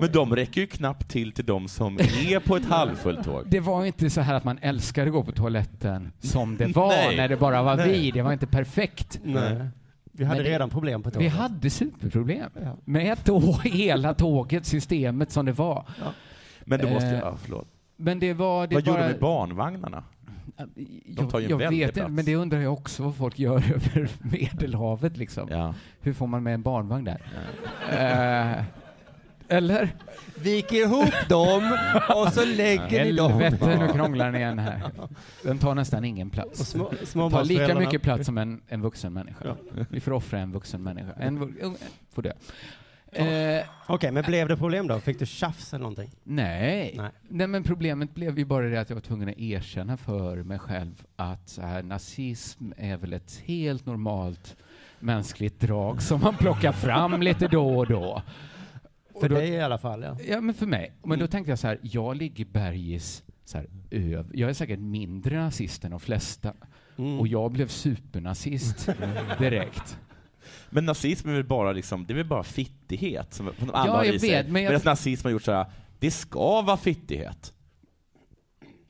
Men de räcker ju knappt till till de som är på ett halvfullt tåg. Det var inte så här att man älskade att gå på toaletten som det var Nej. när det bara var Nej. vi. Det var inte perfekt. Nej. Vi hade Men det- redan problem på tåget. Vi hade superproblem Ja. med då hela tåget, systemet som det var. Men då måste jag, Eh, ja, förlåt. Men det var... Det Vad bara, gjorde de med barnvagnarna? Jag, tar ju en jag vet inte, plats. men det undrar jag också vad folk gör över Medelhavet liksom. Ja. Hur får man med en barnvagn där? Eh, eller? Vik ihop dem och så lägger ni dem. Helvete, nu krånglar ni igen här. Den tar nästan ingen Och plats. små, tar lika mycket plats som en, en vuxen människa. Vi får offra en vuxen människa. En ung- får dö. Eh, Okej, men blev det problem då? Fick du tjafs eller någonting? nej. Nej. nej. men problemet blev ju bara det att jag var tvungen att erkänna för mig själv att så här, nazism är väl ett helt normalt mänskligt drag som man plockar fram lite då och då. För då, dig i alla fall, ja. Ja, men för mig. Men då tänkte jag så här, jag ligger bergis så här, öv. Jag är säkert mindre nazist än de flesta. Mm. Och jag blev supernazist direkt. Men nazism är väl bara, liksom, det är väl bara fittighet som som alla Ja, jag vet, men jag- Medan nazism har gjort så här, det ska vara fittighet.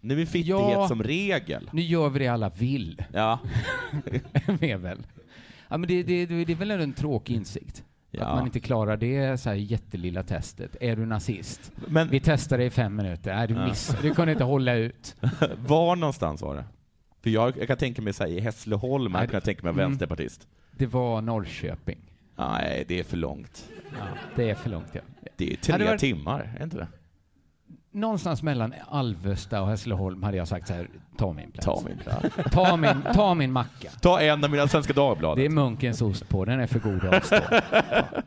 Nu är fittighet Ja. som regel. Nu gör vi det alla vill, Ja. är väl. Ja, men det, det, det är väl en tråkig insikt. Ja. Att man inte klarar det så här jättelilla testet. Är du nazist? Men Vi testar det i fem minuter. Nej, du Ja. missade. Du kunde inte hålla ut. var någonstans var det? För jag, jag kan tänka mig så här, i Hässleholm, jag kan tänka mig mm. vänsterpartist. Det var Norrköping. Nej, det är för långt. Ja, det är för långt, ja. Det är tre det varit- timmar, är inte det? Någonstans mellan Alvesta och Hässleholm hade jag sagt så här, ta min plats. Ta min plats. Ta min, ta min macka. Ta en av mina Svenska Det är Dagbladet. munkens ost på, den är för god att avstå.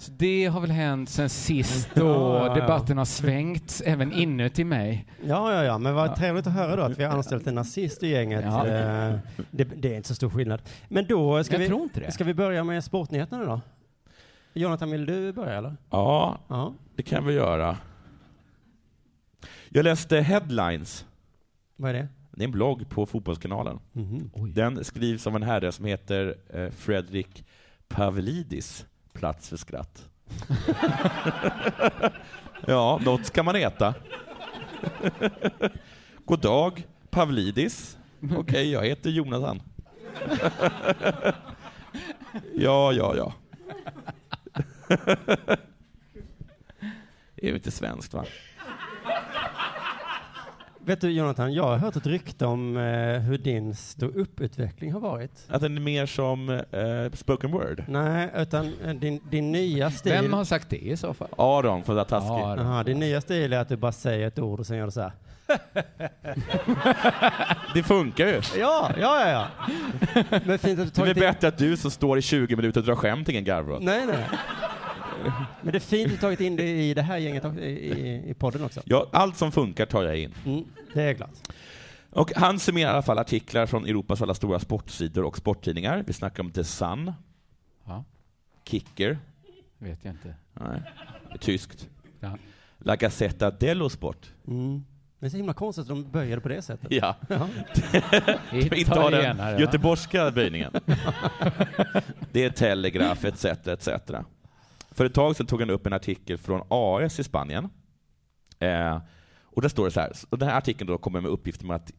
Så det har väl hänt sen sist då Ja, ja, ja. debatten har svängt även inuti mig. Ja, ja, ja, men vad Ja. trevligt att höra då att vi har anställt en nazist i gänget. Ja. Eh, Det, det är inte så stor skillnad. Men då ska jag vi, ska vi börja med sportnyheterna då? Jonathan, vill du börja eller? Ja, Ja. det kan vi göra. Jag läste Headlines. Vad är det? Det är en blogg på Fotbollskanalen. Mhm. Den skrivs av en herre som heter eh, Fredrik Pavlidis. Plats för skratt. ja, något ska man äta. God dag, Pavlidis. Okej, jag heter Jonathan. ja, ja, ja. Det är ju inte svenskt, va? Vet du Jonathan, jag har hört ett rykte om eh, hur din stå-upp-utveckling har varit. Att den är mer som eh, spoken word. Nej, utan eh, din, din nya stil... Vem har sagt det i så fall? Aron, för att vara taskig. Ja, Aha, din nya stil är att du bara säger ett ord och sen gör du så här. Det funkar ju. Ja, ja, ja, ja. Men fint att du Det är tagit in... bättre att du som står i 20 minuter och drar skämt ingen garvar åt. Nej, nej. Men det är fint att du tagit in det i det här gänget i, i, i podden också. Ja, allt som funkar tar jag in. Mm, det är klart. Och han summerar i alla fall artiklar från Europas alla stora sportsidor och sporttidningar. Vi snackar om The Sun, Ja, Kicker, vet jag inte. nej, det är tyskt, Ja. La Gazzetta dello Sport. Mm. Det är så himla konstigt att de böjer på det sättet. Ja, Ja. inte ha den göteborgska böjningen. Det är Telegraph etc. etc. För ett tag sedan tog han upp en artikel från AS i Spanien. Eh, och där står det så här, och den här artikeln då kommer med uppgifter om att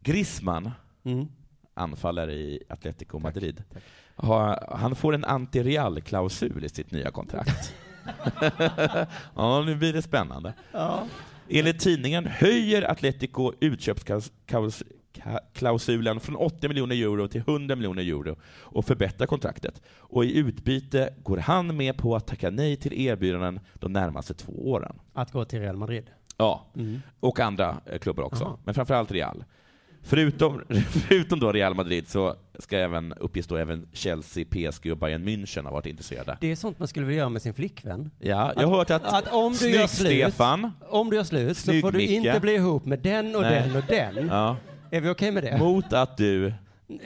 Griezmann, Mm. anfallare i Atletico Madrid, har, han får en anti-Real-klausul i sitt nya kontrakt. ja, nu blir det spännande. Ja. Enligt tidningen höjer Atletico utköpsklausulen från 80 miljoner euro till 100 miljoner euro och förbättrar kontraktet. Och i utbyte går han med på att tacka nej till erbjudanden de närmaste två åren. Att gå till Real Madrid. Ja, Mm. och andra eh, klubbar också, Aha. men framförallt Real. Förutom, förutom då Real Madrid så ska även uppges då även Chelsea, PSG och Bayern München ha varit intresserade. Det är sånt man skulle vilja göra med sin flickvän. Ja, jag har hört att, Att om du gör slut, Stefan, om du gör slut så får du Micke. inte bli ihop med den och Nej. den och den. ja, Är vi okej med det? mot att du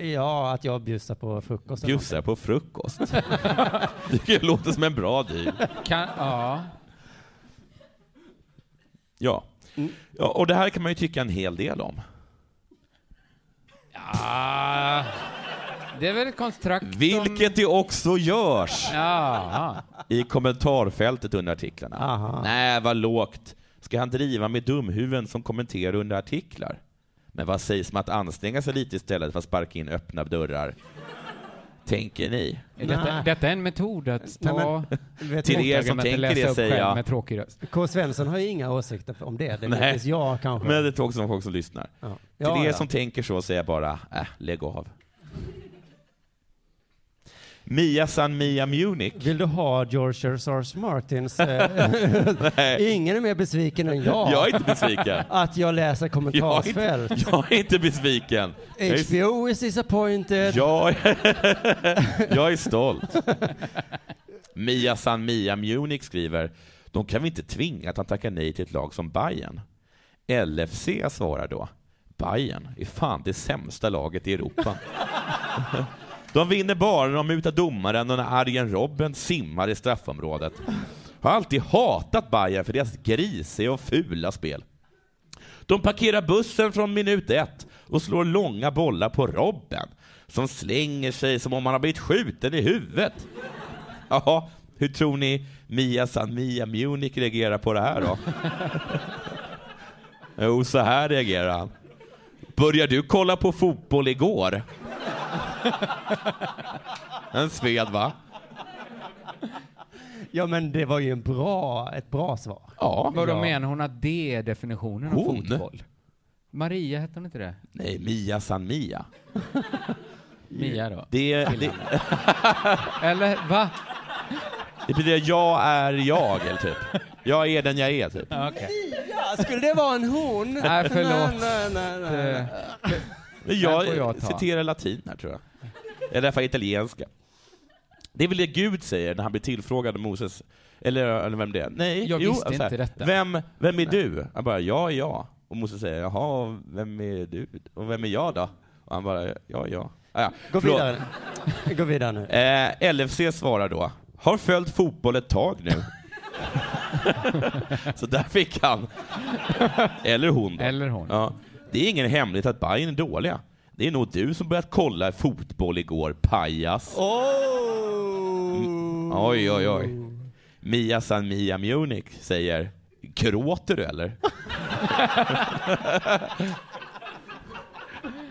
Ja, att jag bjussar på frukost. bjussar på frukost. Det låter som en bra deal. Kan, ja. Ja. Ja. Och det här kan man ju tycka en hel del om. ja. Det är väl ett kontrakt om- Vilket det också görs Ja. i kommentarfältet under artiklarna. Aha. Nej, vad lågt. Ska han driva med dumhuvuden som kommenterar under artiklar? Men vad sägs om att anstränga sig lite istället för att sparka in öppna dörrar? Tänker ni? Är detta, Nej. detta är en metod att Nej, ta Vet Till du, er som tänker det säger jag. med tråkig röst. K. Svensson har ju inga åsikter om det. Det Nej. vet jag kanske. Men det är också folk som lyssnar. ja. Till Ja, er ja. som tänker så säger jag bara, äh, lägg av. Mia San Mia Munich. Vill du ha George R. R. Martins... Eh, ingen är mer besviken än jag. jag är inte besviken. Att jag läser Jag kommentarsfält. inte, jag är inte besviken. Jag HBO is disappointed. jag, är, jag är stolt. Mia San Mia Munich skriver, de kan vi inte tvinga att han tackar nej till ett lag som Bayern. LFC svarar då, Bayern är fan det sämsta laget i Europa. De vinner bara när de mutar domaren och när Arjen Robben simmar i straffområdet. Har alltid hatat Bayern för deras grisiga och fula spel. De parkerar bussen från minut ett och slår långa bollar på Robben, som slänger sig som om han har blivit skjuten i huvudet. Jaha, hur tror ni Mia San Mia Munich reagerar på det här då? Jo, så här reagerar han. Börjar du kolla på fotboll igår? En sved, va? Ja, men det var ju en bra, ett bra svar. Ja. Vadå Ja. menar hon att det är definitionen av Hon? fotboll? Maria hette hon inte det? Nej, Mia San Mia. Mia då? Det, det, Eller va? det betyder jag är jag, eller typ. Jag är den jag är, typ. Okej. Ja, skulle det vara en hon? Nej, förlåt. Nej, nej, nej, Den får jag, jag citerar latin här, tror jag. Eller i alla fall italienska. Det är väl det Gud säger när han blir tillfrågad av Moses. Eller, eller vem det är. Nej, Jag jo, visste så här, inte detta. Vem, vem är du? Han bara, jag är jag. Och Moses säger, jaha, vem är du? Och vem är jag då? Och han bara, ja, ja. Ah, ja. Gå Förlåt. vidare. Gå vidare nu. Eh, LFC svarar då, har följt fotboll ett tag nu. så där fick han. Eller hon då. Eller hon. Ja. Det är ingen hemlighet att Bayern är dåliga. Det är nog du som börjat kolla fotboll igår, pajas. Oh. Oj, oj, oj. Mia San Mia Munich säger, gråter du eller?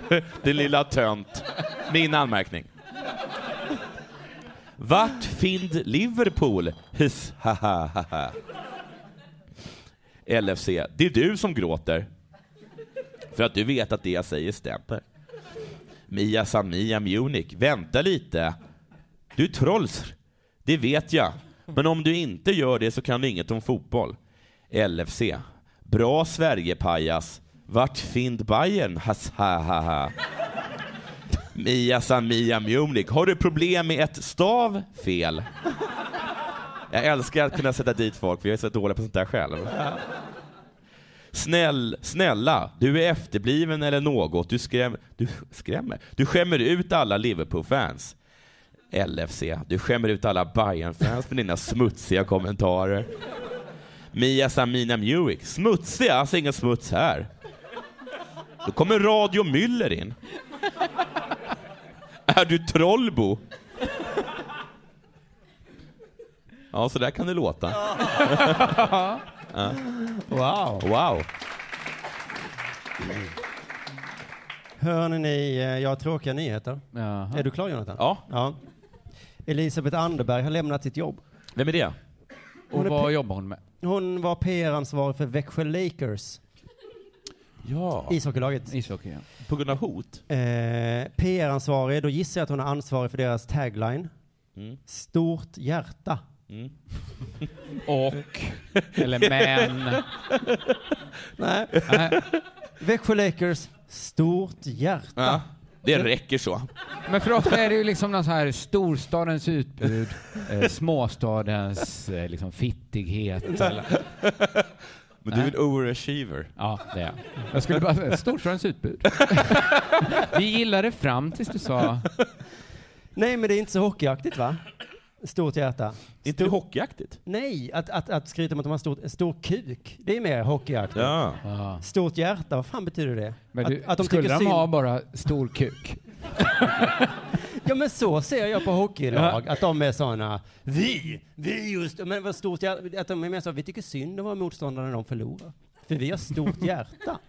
Din lilla tönt. Min anmärkning. Vart find Liverpool? Hiss, ha, ha, ha, ha. LFC, det är du som gråter. För att du vet att det jag säger stämmer. Mia San Mia Munich, vänta lite. Du är trolls, det vet jag. Men om du inte gör det så kan du inget om fotboll. LFC, bra Sverigepajas. Vart find Bayern? Has, ha, ha, ha. Mia San Mia Munich, har du problem med ett stav fel? Jag älskar att kunna sätta dit folk, för jag är så dålig på sånt där själv. Snäll, snälla, du är efterbliven eller något. Du, skräm, du skrämmer. Du skämmer ut alla Liverpool-fans. LFC, du skämmer ut alla Bayern-fans med dina smutsiga kommentarer. Mia Samina Mewik, smutsiga? Alltså ingen smuts här. Då kommer Radio Müller in. Är du Trollbo? Ja, så där kan det låta. Wow. Wow. Hör ni, eh, jag har tråkiga nyheter. Jaha. Är du klar Jonathan? Ja, Ja. Elisabeth Anderberg har lämnat sitt jobb. vem är det? Och Hon är vad jobbar hon med? Hon var PR-ansvarig för Växjö Lakers, Ja, ishockeylaget. Ishockey, ja. på grund av hot. Eh, PR-ansvarig, då gissar jag att hon är ansvarig för deras tagline. Mm. Stort hjärta. Mm. Och, eller men. Nej. Nej. Växjö Lakers, stort hjärta. Ja, det räcker så. Men för ofta är det ju liksom någon så här storstadens utbud, eh, småstadens eh, liksom fittighet. Eller, Men du är en overachiever. ja, det är jag. Jag skulle bara säga storstadens utbud. Vi gillade fram tills du sa Nej, men det är inte så hockeyaktigt va? Stort hjärta. Inte det hockeyaktigt? Nej, att, att, att skryta om att de har stort, stor kuk, det är mer hockeyaktigt. Ja. ja. Stort hjärta, vad fan betyder det? Men att, du, att de skulle tycker de ha bara stor kuk? Ja men så ser jag på hockeylag, att de är såna, vi, vi just, men vad stort hjärta, att de är mer så, vi tycker synd om våra motståndare när de förlorar. För vi har stort hjärta.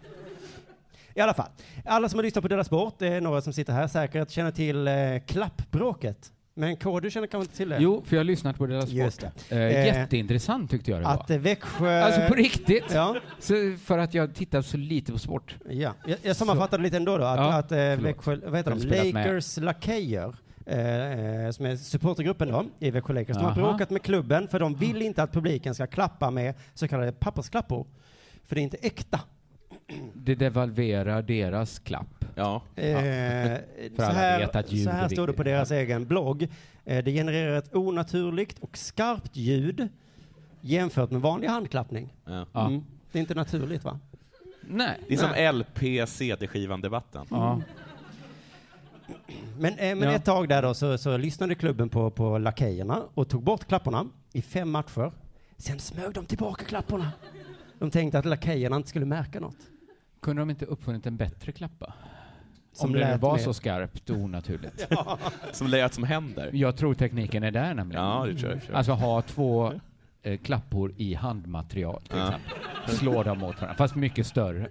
I alla fall, alla som har lyssnat på Della Sport, det är några som sitter här säkert, känner till eh, klappbråket. Men K, du känner kanske inte till det? Jo, för jag har lyssnat på deras Just sport. det. Eh, Eh, jätteintressant tyckte jag det var. Att eh, Växjö... Alltså på riktigt. Ja, Så för att jag tittar så lite på sport. ja. Jag, jag sammanfattade lite ändå då, att, Ja, att eh. Växjö, vad heter de? med. Lakers Lakejer, eh, eh, som är supportergruppen då, i Växjö Lakers, de har bråkat med klubben för de vill inte att publiken ska klappa med så kallade pappersklappor. För det är inte äkta. Det devalverar deras klapp. Ja. Eh, så här, vet att ljud så här är står det på deras egen blogg. Eh, det genererar ett onaturligt och skarpt ljud jämfört med vanlig handklappning. ja. Ja. Mm. Det är inte naturligt va? Nej. Det är som LP-CD-skivan-debatten. Ja. Men, eh, men Ja. ett tag där då så, så lyssnade klubben på, på lakejerna och tog bort klapporna i fem matcher. Sen smög de tillbaka klapporna. De tänkte att lakejerna inte skulle märka något. Kunde de inte uppfunnit en bättre klappa? Som Om det nu lät var mer- så skarpt och onaturligt. Som lät som händer. Jag tror tekniken är där nämligen. Ja, det tror jag. i och för sig. Alltså ha två eh, klappor i handmaterial till Ja. exempel. Slå dem mot varandra, fast mycket större.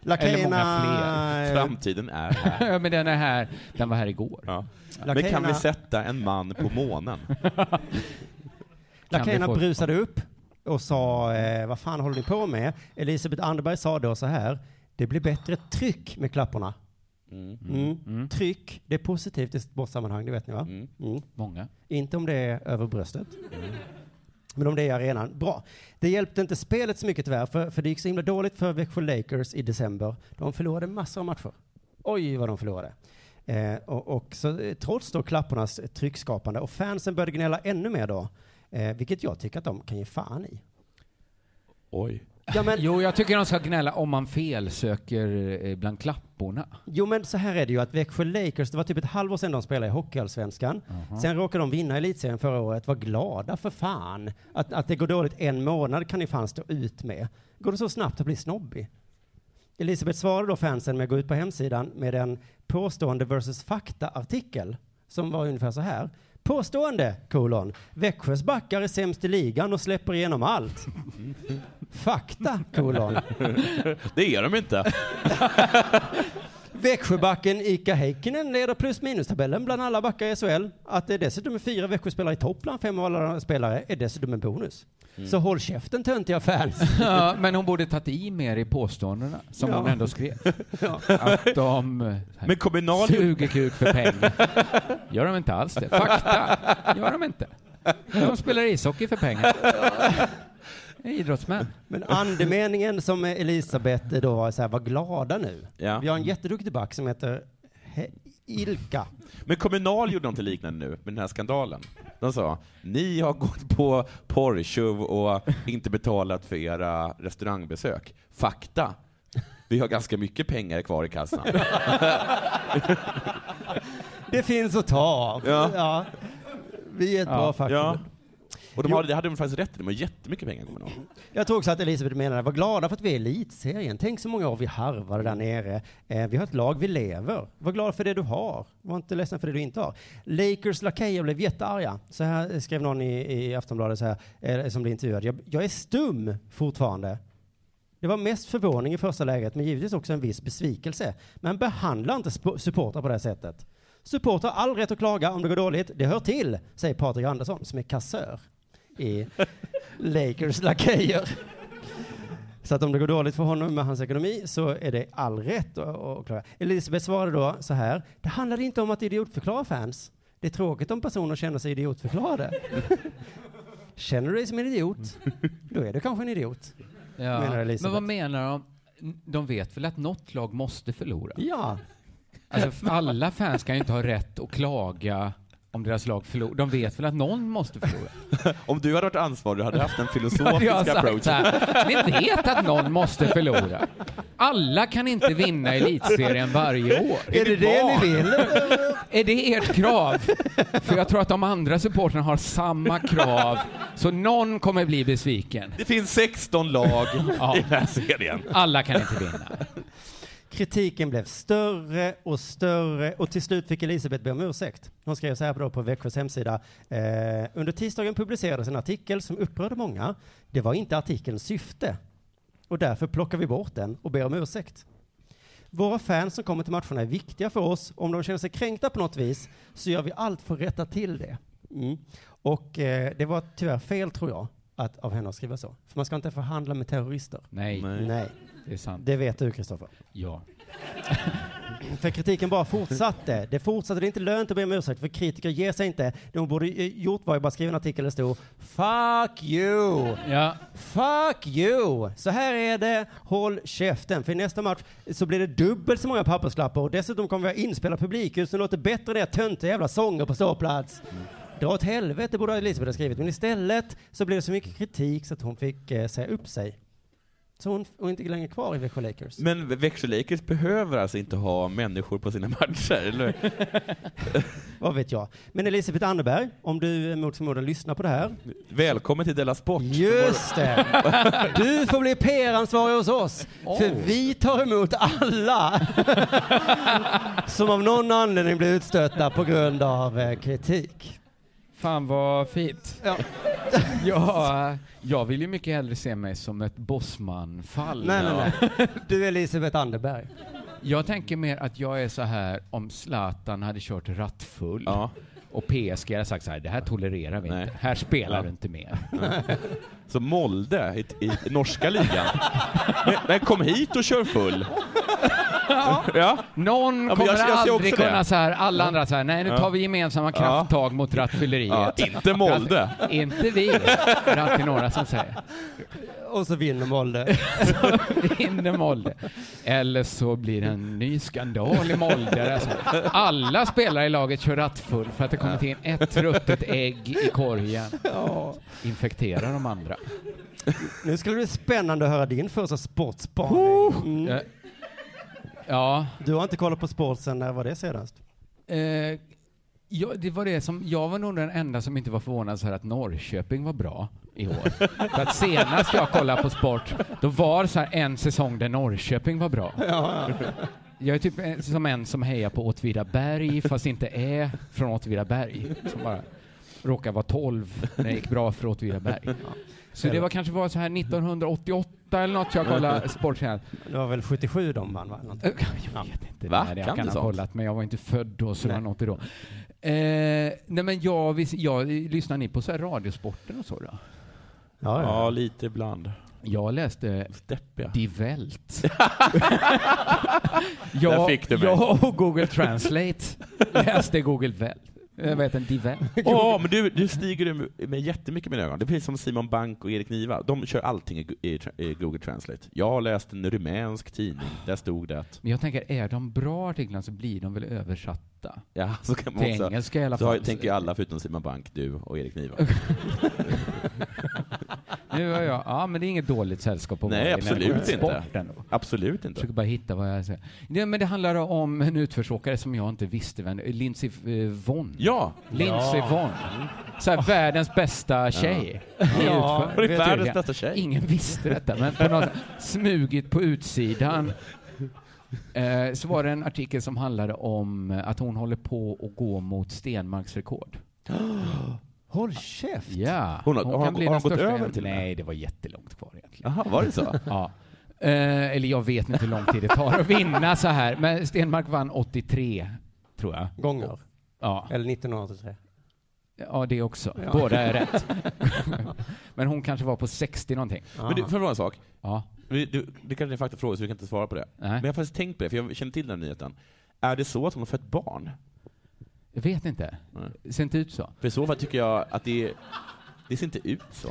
Lakejerna... många eh, Framtiden är här. Ja, men den är här, den var här igår. Ja. Men kan Lakejerna- vi sätta en man på månen? Lakejerna Kan vi få- brusade upp och sa, eh, vad fan håller ni på med? Elisabeth Anderberg sa då så här, det blir bättre tryck med klapporna. Mm. Mm. Mm. Tryck, det är positivt i sportsammanhang, det vet ni va? Mm. Mm. Många. Inte om det är över bröstet. Men om det är i arenan, bra. Det hjälpte inte spelet så mycket tyvärr, för, för det gick så himla dåligt för Växjö Lakers i december. De förlorade massor av matcher. Oj, vad de förlorade. Eh, och, och så, eh, trots då klappornas tryckskapande, och fansen började gnälla ännu mer då, eh, vilket jag tycker att de kan ge fan i. Oj. Ja, men, Jo, jag tycker de ska gnälla om man felsöker eh, bland klapporna. jo, men så här är det ju att Växjö Lakers, det var typ ett halvår sedan de spelade i Hockeyallsvenskan. Sen råkade de vinna elitserien förra året. Var glada för fan. Att, att det går dåligt en månad kan ni fan stå ut med. Går det så snabbt att bli snobbig? Elisabeth svarade då fansen med att gå ut på hemsidan med en påstående versus fakta-artikel som var ungefär så här. Påstående, kolon. Växjös backar är sämst i ligan och släpper igenom allt. Fakta, kolon. Det är de inte. Växjöbacken Ika Heikkinen leder plus minus-tabellen bland alla backar i SHL. Att det dessutom är fyra Växjöspelare i topp bland fem av alla spelare är dessutom en bonus. Så håll käften töntiga fans. Ja, men hon borde tagit i mer i påståendena, som Ja. hon ändå skrev. Ja. Att de Men kommunal... suger kuk för pengar. Gör de inte alls det? Fakta, gör de inte. De spelar ishockey för pengar. idrottsmän. Men andemeningen som Elisabeth då var så här, var glada nu. Ja. Vi har en jätteduktig back som heter He- Ilka. Men Kommunal gjorde något liknande nu med den här skandalen. De sa, ni har gått på porrtjuv och inte betalat för era restaurangbesök. Fakta. Vi har ganska mycket pengar kvar i kassan. Det finns att ta av. Ja. Vi är ett Ja. bra fackförbund. Ja. Och de hade, det hade de faktiskt rätt i, de har jättemycket pengar Kommunal. Jag tror också att Elisabeth menade, var glada för att vi är elitserien. Tänk så många år vi harvade där nere. Eh, vi har ett lag, vi lever. Var glad för det du har. Var inte ledsen för det du inte har. Lakers lakejer blev jättearga. Så här skrev någon i, i Aftonbladet så här, eh, som blev intervjuad. Jag, jag är stum fortfarande. Det var mest förvåning i första läget, men givetvis också en viss besvikelse. Men behandla inte supportrar på det här sättet. Supportrar har all rätt att klaga om det går dåligt. Det hör till, säger Patrik Andersson, som är kassör i Lakers lakejer. Så att om det går dåligt för honom med hans ekonomi så är det all rätt att, klaga. Elisabeth svarade då så här. Det handlar inte om att idiotförklara fans. Det är tråkigt om personer känner sig idiotförklarade. Känner du dig som en idiot, då är du kanske en idiot. Ja. Menar Elisabeth. Men vad menar de? De vet väl att något lag måste förlora? Ja, Alltså, alla fans kan ju inte ha rätt att klaga om deras lag förlorar. De vet väl att någon måste förlora? Om du hade varit ansvarig, du hade haft en Jag har filosofisk sagt approach. så här, Ni vet att någon måste förlora. Alla kan inte vinna elitserien varje år. är det det ni vill? Är det ert krav? För jag tror att de andra supportrarna har samma krav, så någon kommer bli besviken. Det finns 16 lag Ja. i den här serien. Alla kan inte vinna. Kritiken blev större och större och till slut fick Elisabeth be om ursäkt. Hon skrev så här på, på Växjös hemsida. Eh, under tisdagen publicerades en artikel som upprörde många. Det var inte artikelns syfte. Och därför plockar vi bort den och ber om ursäkt. Våra fans som kommer till matcherna är viktiga för oss. Om de känner sig kränkta på något vis så gör vi allt för att rätta till det. Mm. Och eh, det var tyvärr fel, tror jag, att, av henne att skriva så. För man ska inte förhandla med terrorister. Nej, Nej. Nej, det är sant. det vet du, Kristoffer. Ja. För kritiken bara fortsatte. Det fortsatte. Det är inte lönt att be om ursäkt, för kritiker ger sig inte. Det hon borde gjort var ju bara skriva en artikel där det stod Fuck you! Ja, Fuck you! Så här är det, håll käften. För i nästa match så blir det dubbelt så många papperslappar och dessutom kommer vi ha inspelat publikljud som låter bättre än era töntiga jävla sånger på ståplats. Dra åt helvete borde Elisabeth ha skrivit, men istället så blev det så mycket kritik så att hon fick eh, säga upp sig. Så hon, hon är inte längre kvar i Växjö Lakers. Men Växjö Lakers behöver alltså inte ha människor på sina matcher, eller Vad vet jag. Men Elisabeth Anderberg, om du mot förmodan lyssnar på det här. Välkommen till Della Sport. Just det! Du får bli PR-ansvarig hos oss. För vi tar emot alla som av någon anledning blir utstötta på grund av eh, kritik. Fan vad fint. Ja. Ja, jag vill ju mycket hellre se mig som ett bossman-fall. Nej, nej, nej. Du är Elisabeth Anderberg. Jag tänker mer att jag är så här om Zlatan hade kört rattfull Ja. och PSG hade sagt så här, det här tolererar vi Nej. inte. Här spelar Ja. du inte med. Så Molde i, i norska ligan. Men, men kom hit och kör full. Ja. Någon men kommer jag- jag aldrig också det. kunna så här, alla andra så här, nej nu Ja. tar vi gemensamma krafttag mot rattfylleriet. ja. Inte Molde. Inte vi, det är alltid några som säger. Och så vinner Molde. Vinner Molde. Eller så blir det en ny skandal i Molde. Alltså, alla spelare i laget kör rattfull för att det kommit in ett ruttet ägg i korgen. Infekterar de andra. Nu skulle det bli spännande att höra din första sportspaning. Mm. Ja, Du har inte kollat på sport sen när var det senast? eh, ja, det var det som, jag var nog den enda som inte var förvånad så här att Norrköping var bra i år. för att senast jag kollade på sport, då var så här en säsong där Norrköping var bra. Jag är typ en- som en som hejar på Åtvidaberg fast inte är från Åtvidaberg. Som bara råkar vara 12 när det gick bra för Åtvidaberg. Så det var kanske var så här 1988 eller något jag kollade sport senast. Det var väl 77 de vann va? Någonting. Jag vet inte. Va? Nej, Kan jag kan du ha kollat, men jag var inte född då, så det var något då. Eh, nej men jag, vis- jag, lyssnar ni på så här radiosporten och så då? Ja, Ja, lite ibland. Jag läste Steppiga. Die Welt. Där jag, fick du mig. jag och Google Translate läste Google Welt. Jag vet en Welt. Åh, men du, du stiger med, med jättemycket med ögon. Det är precis som Simon Bank och Erik Niva. De kör allting i, i, i Google Translate. Jag har läst en rumänsk tidning. Där stod det att... Men jag tänker, är de bra artiklarna så blir de väl översatta? Ja, så kan man Till också... engelska i alla Så har, fall. tänker ju alla förutom Simon Bank, du och Erik Niva. Nu är jag, ja men det är inget dåligt sällskap att Nej, det absolut inte. Absolut Jag inte. försöker bara hitta vad jag säger. Det, men det handlar om en utförsåkare som jag inte visste vem Lindsey eh, Vonn. Ja! Lindsey Vonn. Så här, världens bästa tjej. Ja, utför- Hon är världens jag. bästa tjej. Ingen visste detta, men på något sätt smugit på utsidan eh, så var det en artikel som handlade om att hon håller på att gå mot Stenmarks rekord. Håll käft! Ja, Hon har- har- kan bli har hon gått över till? Nej, det var jättelångt kvar egentligen. Jaha, var det så? Ja. Eh, eller jag vet inte hur lång tid det tar att vinna så här, men Stenmark vann 83, tror jag. Gånger. Ja, Eller 1983. ja det också. Ja. Båda är rätt. men hon kanske var på 60 någonting. Men du, får jag fråga en sak? Ja. Du, det kanske är en faktafråga så vi kan inte svara på det. Nej. Men jag har faktiskt tänkt på det, för jag känner till den nyheten. Är det så att hon har fött barn? Jag vet inte. Nej. Det ser inte ut så. För i så fall tycker jag att det, det ser inte ut så.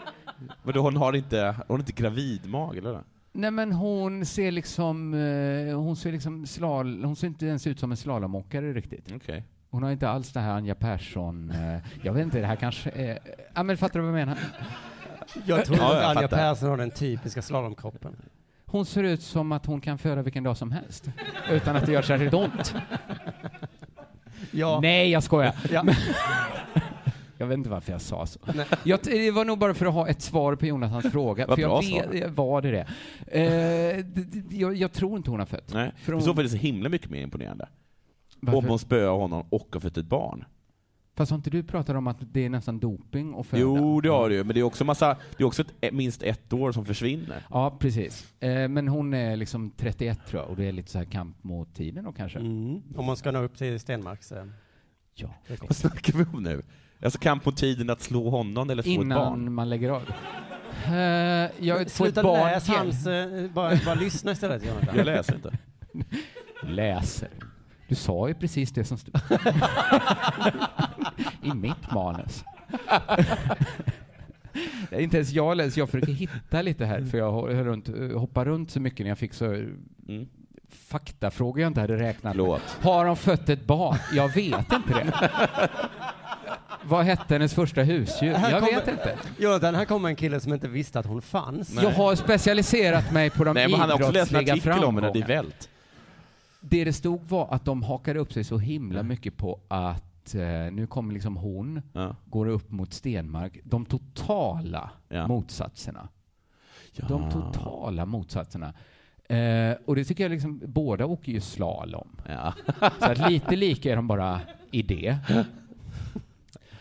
Men då hon har inte, hon har inte gravidmage, eller? Nej men hon ser liksom, eh, hon ser liksom slal, hon ser inte ens ut som en slalomåkare riktigt. Okej. Hon har inte alls det här Anja Persson, eh, jag vet inte, det här kanske är, ja men fattar du vad jag menar? Jag tror Ja, att Anja fattar. Persson har den typiska slalomkroppen. Hon ser ut som att hon kan föda vilken dag som helst, utan att det gör särskilt ont. Ja. Nej, jag skojar. Ja. Jag vet inte varför jag sa så. Jag, det var nog bara för att ha ett svar på Jonathans fråga. Vad för jag bra vet. Var det det? Eh, d- d- jag, jag tror inte hon har fött. Nej. För I hon- så fall är det så himla mycket mer imponerande. Varför? Om hon spöar honom och har fött ett barn. Fast har inte du pratat om att det är nästan doping och föda? Jo, det har du ju, men det är också massa, det är också ett, minst ett år som försvinner. Ja, precis. Eh, men hon är liksom 31 tror jag, och det är lite så här kamp mot tiden då kanske. Mm. Om man ska nå upp till Stenmarks eh, Ja. Vad snackar vi om nu? Alltså kamp mot tiden att slå honom eller slå ett barn? Innan man lägger av. Eh, jag får Sluta ett barn läs till. hans, eh, bara, bara lyssna istället Jonathan. Jag läser inte. Läser. Du sa ju precis det som stod i mitt manus. Det är inte ens jag läser, jag försöker hitta lite här, för jag runt, hoppar runt så mycket när jag fick så Mm. faktafrågor jag inte hade räknat med. Förlåt. Har de fött ett barn? Jag vet inte det. Vad hette hennes första husdjur? Här Jag kommer- vet inte. Jonathan, här kommer en kille som inte visste att hon fanns. Nej. Jag har specialiserat mig på de Nej, men han har också läst en idrottsliga artikel om henne, Die framgångarna. Det det stod var att de hakade upp sig så himla mycket på att eh, nu kommer liksom hon, Ja. går upp mot Stenmark. De totala Ja. motsatserna. Ja. De totala motsatserna. Eh, och det tycker jag liksom, båda åker ju slalom. Ja. Så att lite lika är de bara i det.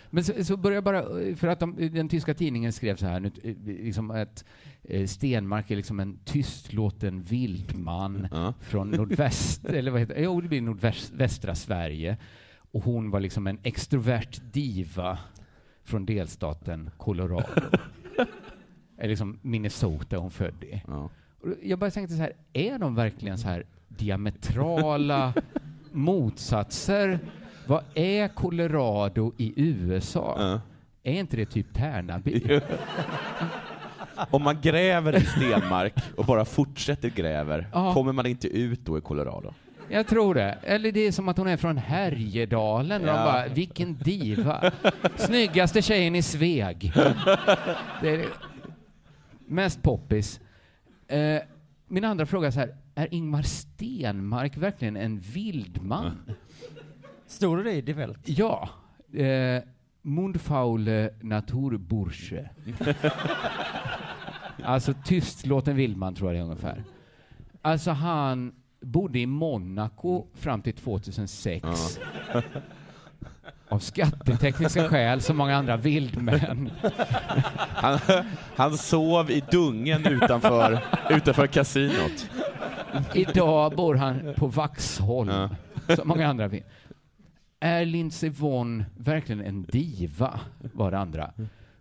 Men så, så börjar jag bara, för att de, den tyska tidningen skrev så här, nu, eh, liksom att eh, Stenmark är liksom en tystlåten vildman Ja. från nordväst, eller vad heter det? Jo, det blir nordvästra Sverige. Och hon var liksom en extrovert diva från delstaten Colorado. eller liksom Minnesota hon född i. Ja. Jag bara tänkte så här, är de verkligen så här diametrala motsatser? Vad är Colorado i USA? Ja. Är inte det typ Tärnaby? Om man gräver i stenmark och bara fortsätter gräver, Ja. kommer man inte ut då i Colorado? Jag tror det. Eller det är som att hon är från Härjedalen. Och de Ja. bara, vilken diva. Snyggaste tjejen i Sveg. Det är det. Mest poppis. Eh, min andra fråga är så här, är Ingmar Stenmark verkligen en vildman? Stod det i Die Welt? Ja. Eh, Mundfaule Naturbursche. Alltså tystlåten Vildman tror jag det är ungefär. Alltså han bodde i Monaco fram till 2006. Av skattetekniska skäl som många andra vildmän. Han, han sov i dungen utanför, utanför kasinot. Idag bor han på Vaxholm, Ja. som många andra vill. Är Lindsey Vonn verkligen en diva? var det andra.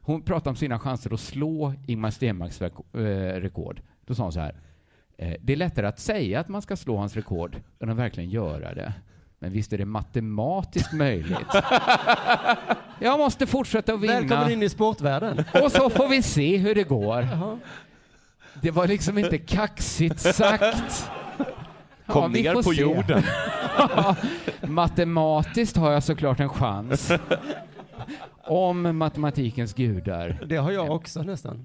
Hon pratade om sina chanser att slå Ingmar Stenmarks eh, rekord. Då sa hon så här. Eh, det är lättare att säga att man ska slå hans rekord än att verkligen göra det. Men visst är det matematiskt möjligt? Jag måste fortsätta att vinna. Välkommen in i sportvärlden. Och så får vi se hur det går. Det var liksom inte kaxigt sagt. Kom Ja, vi ner på se. jorden. Matematiskt har jag såklart en chans. Om matematikens gudar. Det har jag också nästan.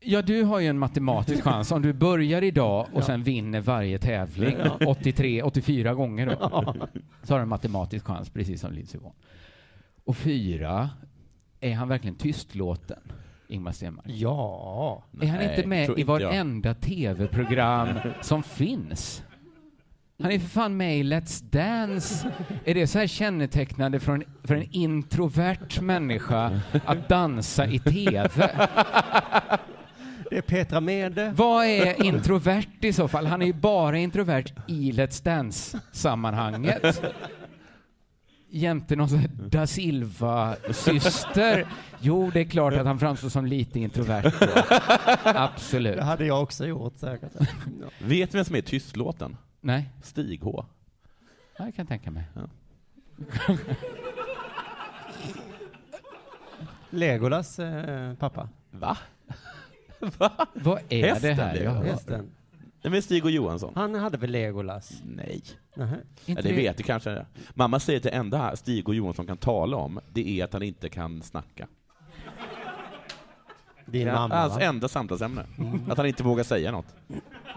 Ja, du har ju en matematisk chans om du börjar idag och sen vinner varje tävling 83, 84 gånger då. Så har du en matematisk chans, precis som Lindsey Vonn. Och fyra, är han verkligen tystlåten, Ingmar Stenmark? Ja. Är han Nej, inte med i varenda tv-program som finns? Han är för fan med i Let's Dance. Är det så här kännetecknande för en, för en introvert människa att dansa i tv? Det är Petra Mede. Vad är introvert i så fall? Han är ju bara introvert i Let's Dance-sammanhanget. Jämte någon sån här da Silva-syster. Jo, det är klart att han framstår som lite introvert då. Absolut. Det hade jag också gjort säkert. Vet du vem som är tystlåten? Nej, Stig H. ja, jag kan tänka mig. Legolas eh, pappa. Va? Vad är Hästen, det här det är jag hör? Hästen. Nej, men Stig och Johansson. Han hade väl Legolas? Nej. Nähä. Ja, Inte det vet du kanske. Mamma säger att det enda Stig och Johansson kan tala om, det är att han inte kan snacka. Din Det är mamma hans va? enda samtalsämne. Att han inte vågar säga något.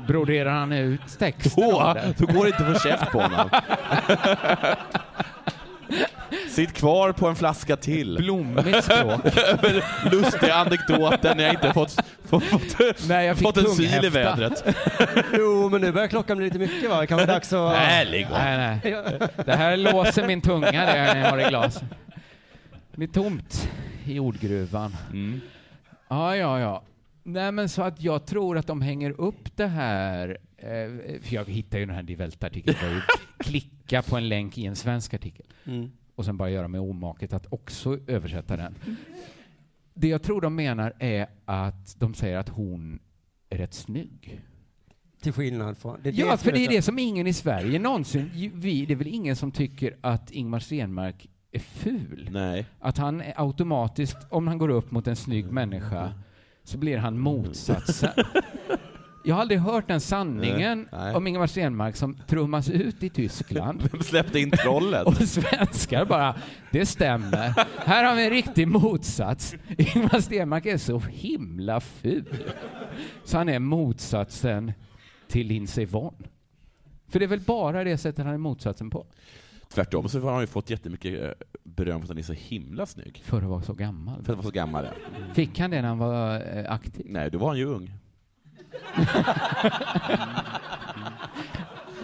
Broderar han ut texten Då, då går det inte att få käft på honom. Sitt kvar på en flaska till. Blommigt språk. Lustiga anekdoter när jag inte fått, fått, fått, Nej, jag fick fått en sil i vädret. Jo, men nu börjar klockan bli lite mycket va? Det kanske är dags att... Nej, lägg. Nej, nej. Det här låser min tunga det jag har i glas. Det blir tomt i ordgruvan. Mm. Ja, ja, ja. Nej, men så att jag tror att de hänger upp det här, eh, för jag hittar ju den här ju klicka på en länk i en svensk artikel Mm. och sen bara göra mig omaket att också översätta den. Det jag tror de menar är att de säger att hon är rätt snygg. Till skillnad från... Det Ja, för det är det som ingen i Sverige någonsin... Vi, det är väl ingen som tycker att Ingmar Stenmark är ful? Nej. Att han automatiskt, om han går upp mot en snygg människa, så blir han motsatsen. Jag har aldrig hört den sanningen Nej, om Ingemar Stenmark som trummas ut i Tyskland. Vem släppte in trollet? Och svenskar bara, det stämmer. Här har vi en riktig motsats. Ingmar Stenmark är så himla ful. Så han är motsatsen till Lindsey Vonn. För det är väl bara det sättet han är motsatsen på? Tvärtom så har han ju fått jättemycket eh, beröm för att han är så himla snygg. För att vara så gammal. För att vara så gammal. ja. Fick han det när han var eh, aktiv? Nej, då var han ju ung.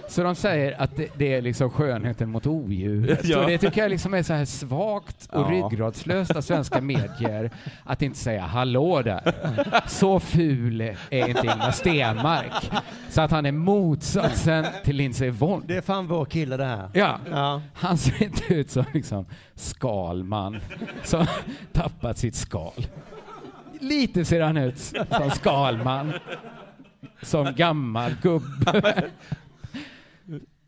Så de säger att det, det är liksom skönheten mot odjuret. Ja. Och det tycker jag liksom är så här svagt och Ja. ryggradslöst av svenska medier att inte säga hallå där. Så ful är inte Ingmar Stenmark. Så att han är motsatsen till Lindsey Vonn. Det är fan vår kille det här. Ja, Ja. han ser inte ut som liksom Skalman som tappat sitt skal. Lite ser han ut som Skalman. Som gammal gubbe.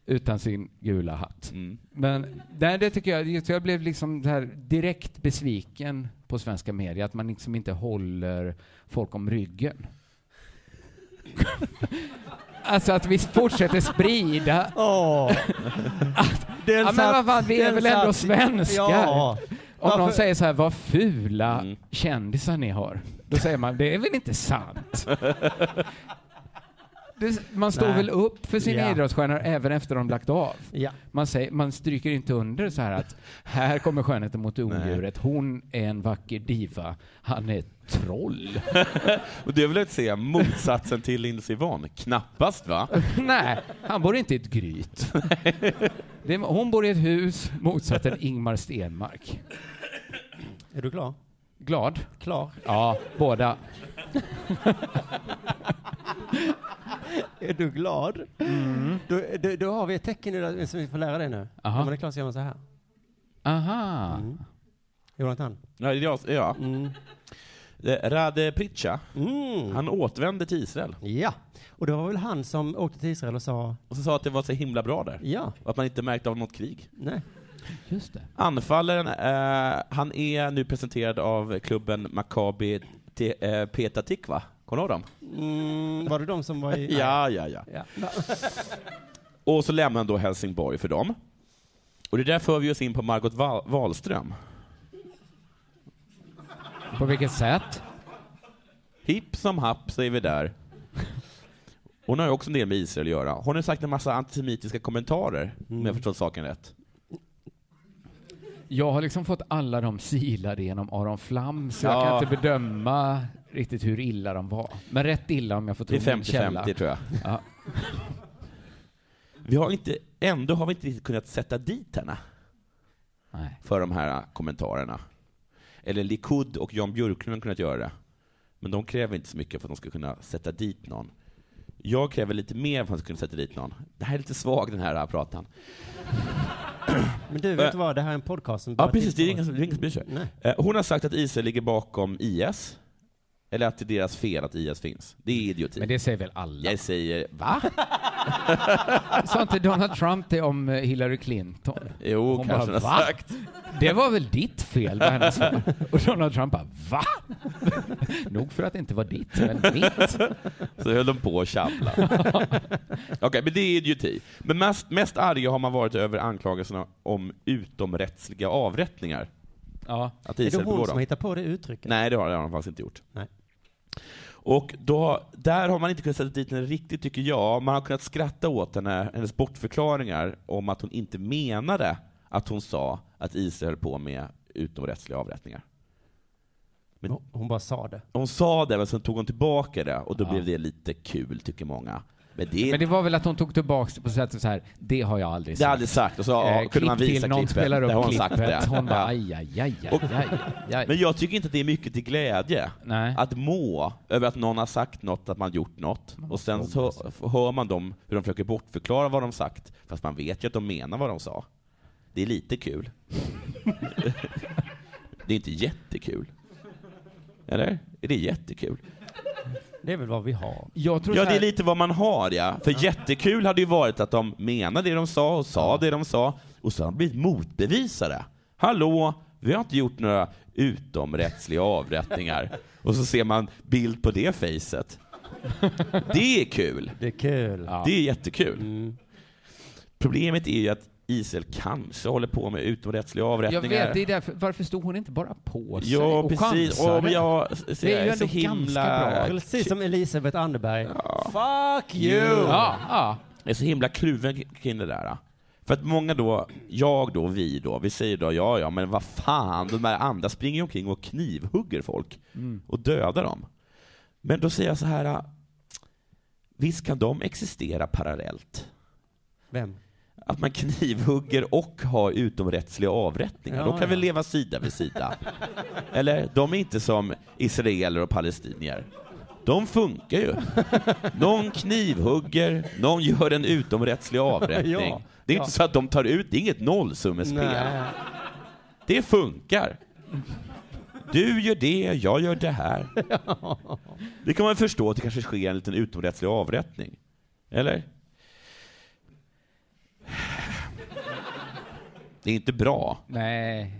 Utan sin gula hatt. Mm. Men det, det tycker jag, jag blev liksom här direkt besviken på svenska medier, att man liksom inte håller folk om ryggen. alltså att vi fortsätter sprida! Den Ja, men vad fan, vi är väl ändå svenskar? Ja. Om någon Varför- säger så här, vad fula Mm. kändisar ni har. Då säger man, det är väl inte sant? Det, man står Nej. väl upp för sina Ja. idrottsstjärnor även efter de lagt av. Ja. Man, säger, man stryker inte under så här att här kommer skönheten mot odjuret. Hon är en vacker diva. Han är ett troll. Och det vill jag säga motsatsen till Lindsey Vonn? Knappast va? Nej, han bor inte i ett gryt. Det hon bor i ett hus, motsatsen Ingmar Stenmark. Är du klar? Glad? Klar. Ja, båda. Är du glad? Då, då, då har vi ett tecken nu som vi får lära dig nu. Aha. Om man är klar så gör man så här. Aha. Mm. Jonathan? Ja, jag, ja. Mm. Eh, Rade Pritcha, Mm. han återvände till Israel Ja. Och det var väl han som åkte till Israel och sa och så sa att det var så himla bra där. ja, Och att man inte märkte av något krig. nej. Just det. Anfallaren, eh, han är nu presenterad av klubben Maccabi Te- eh, Petah Tikva. Kommer du ihåg dem? Mm, var det de som var i... Ja, ja, ja. ja. Och så lämnar han då Helsingborg för dem. Och det där för vi oss in på Margot Wa- Wahlström. På vilket sätt? Hipp som happ säger vi där. Hon har ju också en del med Israel att göra. Hon har sagt en massa antisemitiska kommentarer, om jag förstått saken rätt. Jag har liksom fått alla de silade genom Aron Flam, så jag Ja. kan inte bedöma riktigt hur illa de var. Men rätt illa om jag får Det tro är min källa. 50-50 tror jag. Ja. Vi har inte, ändå har vi inte riktigt kunnat sätta dit henne Nej. för de här kommentarerna. Eller Likud och Jan Björklund har kunnat göra det. Men de kräver inte så mycket för att de ska kunna sätta dit någon. Jag kräver lite mer för att de ska kunna sätta dit någon. Det här är lite svag den här pratan. Men du, vet du vad? Det här är en podcast som Ja precis, det är ingen som, bryr sig. Eh, Hon har sagt att Israel ligger bakom IS. Eller att det är deras fel att IS finns. Det är idioti. Men det säger väl alla? Jag säger, va? Sa inte Donald Trump det om eh, Hillary Clinton? Jo, Hon kanske bara, "Va?" sagt. Det var väl ditt fel, var hennes svar. Och Donald Trump bara, va? Nog för att det inte var ditt, men mitt. Så höll de på att tjabbla. Okej, men det är idioti. Men mest, mest arga har man varit över anklagelserna om utomrättsliga avrättningar. Ja. Att Är det hon som har hittat på det uttrycket? Nej, det har det har de faktiskt inte gjort. Nej. Och då, där har man inte kunnat sätta dit henne riktigt, tycker jag. Man har kunnat skratta åt henne, hennes bortförklaringar om att hon inte menade att hon sa att Israel höll på med utomrättsliga avrättningar. Men- Hon- bara sa det. Hon sa det, men sen tog hon tillbaka det, och då Ja. blev det lite kul, tycker många. Men det, Men det var väl att hon tog tillbaka det på sättet så här, det har jag aldrig det har sagt. jag aldrig sagt. Och så Eh, kunde man visa till, någon klippet. spelar upp hon sagt klippet, det. hon bara aj, aj, aj, aj, aj, aj. Men jag tycker inte att det är mycket till glädje. Nej. Att må över att någon har sagt något, att man gjort något, och sen så hör man dem hur de försöker bortförklara vad de sagt, fast man vet ju att de menar vad de sa. Det är lite kul. det är inte jättekul. Eller? Är det jättekul? Det är väl vad vi har. Jag tror Ja, det är lite vad man har, ja. För jättekul hade ju varit att de menade det de sa och sa det de sa, och så har de blivit motbevisade. Hallå, vi har inte gjort några utomrättsliga avrättningar. Och så ser man bild på det facet. Det är kul. Det är kul. Ja. Det är jättekul. Mm. Problemet är ju att Israel kanske håller på med utomrättsliga Jag avrättningar. vet, det är därför, varför stod hon inte bara på sig Ja, och precis. chansade? Och jag, Det är ju jag så ändå ganska himla... bra. Precis som Elisabeth Anderberg. Ja. Fuck you! Ja, ja. Jag är så himla kluven kring det där. För att många då, jag då, vi då, vi säger då ja, ja, men vad fan, de där andra springer ju omkring och knivhugger folk Mm. och dödar dem. Men då säger jag så här, visst kan de existera parallellt? Vem? Att man knivhugger och har utomrättsliga avrättningar. Ja, de kan ja. väl leva sida vid sida? Eller, de är inte som israeler och palestinier. De funkar ju. Någon knivhugger, någon gör en utomrättslig avrättning. Ja, det är inte så att de tar ut, det är inget nollsummespel. Det funkar. Du gör det, jag gör det här. Det kan man förstå att det kanske sker en liten utomrättslig avrättning. Eller? Det är inte bra. Nej.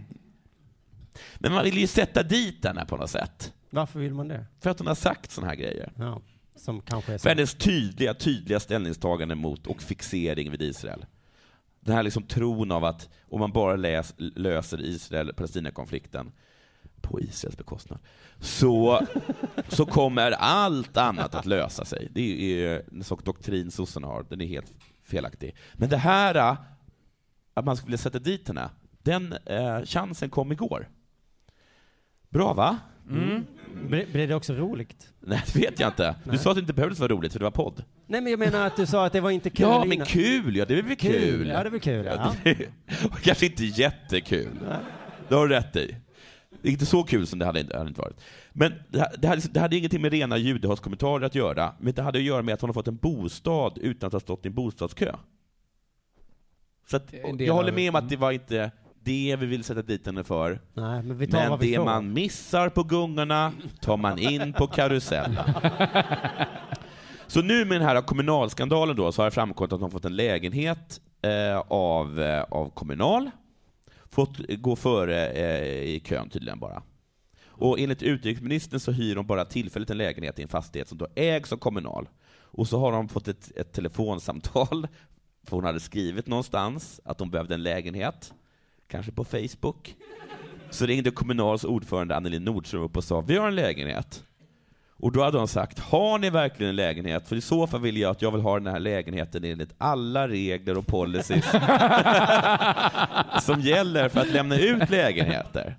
Men man vill ju sätta dit henne på något sätt. Varför vill man det? För att hon har sagt såna här grejer. Ja, som kanske är. För hennes tydliga, tydliga ställningstagande mot och fixering vid Israel. Den här liksom tron av att om man bara läs, löser Israel-Palestina-konflikten på Israels bekostnad, så, så kommer allt annat att lösa sig. Det är en sorts doktrin sossarna har, den är helt felaktig. Men det här, äh, att man skulle sätta dit henne, den eh, chansen kom igår. Bra va? Mm. Blir blir det också roligt? Nej, det vet jag inte. Du Nej. sa att det inte behövdes vara roligt, för det var podd. Nej, men jag menar att du sa att det var inte kul Ja, men kul, ja det är väl kul. Ja, det är väl kul. Ja. Kanske inte jättekul. Det har du rätt i. Det är inte så kul som det hade, det hade inte varit. Men det, det, hade, det hade ingenting med rena judehatskommentarer att göra, men det hade att göra med att hon har fått en bostad utan att ha stått i en bostadskö. Så att, jag håller med om att det var inte det vi vill sätta dit henne för. Nej, men Men det man missar på gungorna tar man in på karusellen. Så nu med den här kommunalskandalen då, så har det framkommit att de fått en lägenhet eh, av, eh, av Kommunal. Fått gå före eh, i kön tydligen bara. Och enligt utrikesministern så hyr de bara tillfälligt en lägenhet i en fastighet som då ägs av Kommunal. Och så har de fått ett, ett telefonsamtal, för hon hade skrivit någonstans att de behövde en lägenhet, kanske på Facebook. Så ringde Kommunals ordförande Anneli Nordström upp och sa vi har en lägenhet. Och då hade hon sagt, har ni verkligen en lägenhet? För i så fall vill jag att jag vill ha den här lägenheten enligt alla regler och policies som gäller för att lämna ut lägenheter.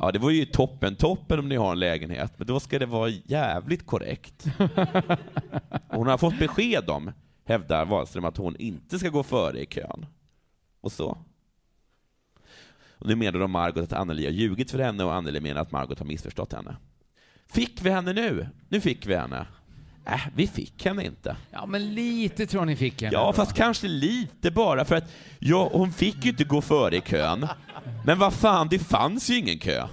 Ja, det var ju toppen, toppen om ni har en lägenhet, men då ska det vara jävligt korrekt. Hon har fått besked om, hävdar Wahlström, att hon inte ska gå före i kön. Och så. Och nu menar de Margot att Anneli har ljugit för henne och Anneli menar att Margot har missförstått henne. Fick vi henne nu? Nu fick vi henne. Äh, vi fick henne inte. Ja, men lite tror ni fick henne Ja, då. fast kanske lite bara, för att ja, hon fick ju inte gå före i kön. Men vad fan, det fanns ju ingen kö.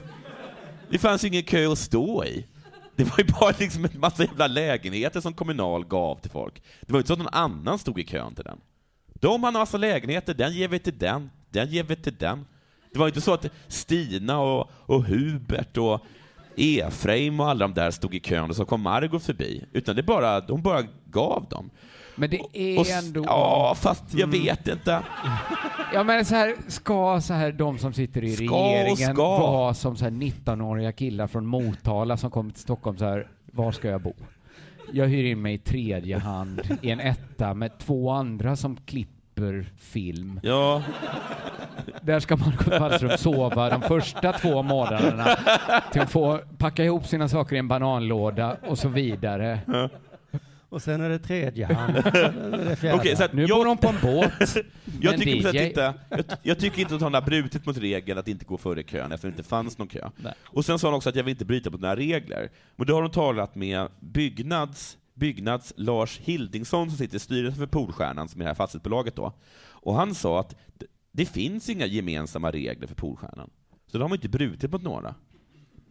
Det fanns ju ingen kö att stå i. Det var ju bara liksom en massa jävla lägenheter som Kommunal gav till folk. Det var ju inte så att någon annan stod i kön till den. De har en massa lägenheter, den ger vi till den, den ger vi till den. Det var ju inte så att Stina och, och Hubert och Efraim och alla de där stod i kön och så kom Margot förbi. Utan det bara, de bara gav dem. Men det är Och ändå... Ja, fast jag vet inte. Ja, men så här, ska så här de som sitter i Ska regeringen ska. vara som så här 19-åriga killar från Motala som kommer till Stockholm så här, var ska jag bo? Jag hyr in mig i tredje hand i en etta med två andra som klipper film. Ja, Där ska Margot Wallström sova de första två månaderna till att få packa ihop sina saker i en bananlåda och så vidare. Och sen är det tredje hand. Okej, så att Nu jag, bor hon på en båt jag, tycker att DJ. inte, jag, jag tycker inte att hon har brutit mot regeln att inte gå före kön eftersom det inte fanns någon kö. Nej. Och sen sa hon också att jag vill inte bryta mot några regler. Men då har hon talat med Byggnads, Byggnads Lars Hildingsson som sitter i styrelsen för Polstjärnan, som är det här fastighetsbolaget då. Och han sa att det, det finns inga gemensamma regler för Polstjärnan. Så de har man inte brutit mot några.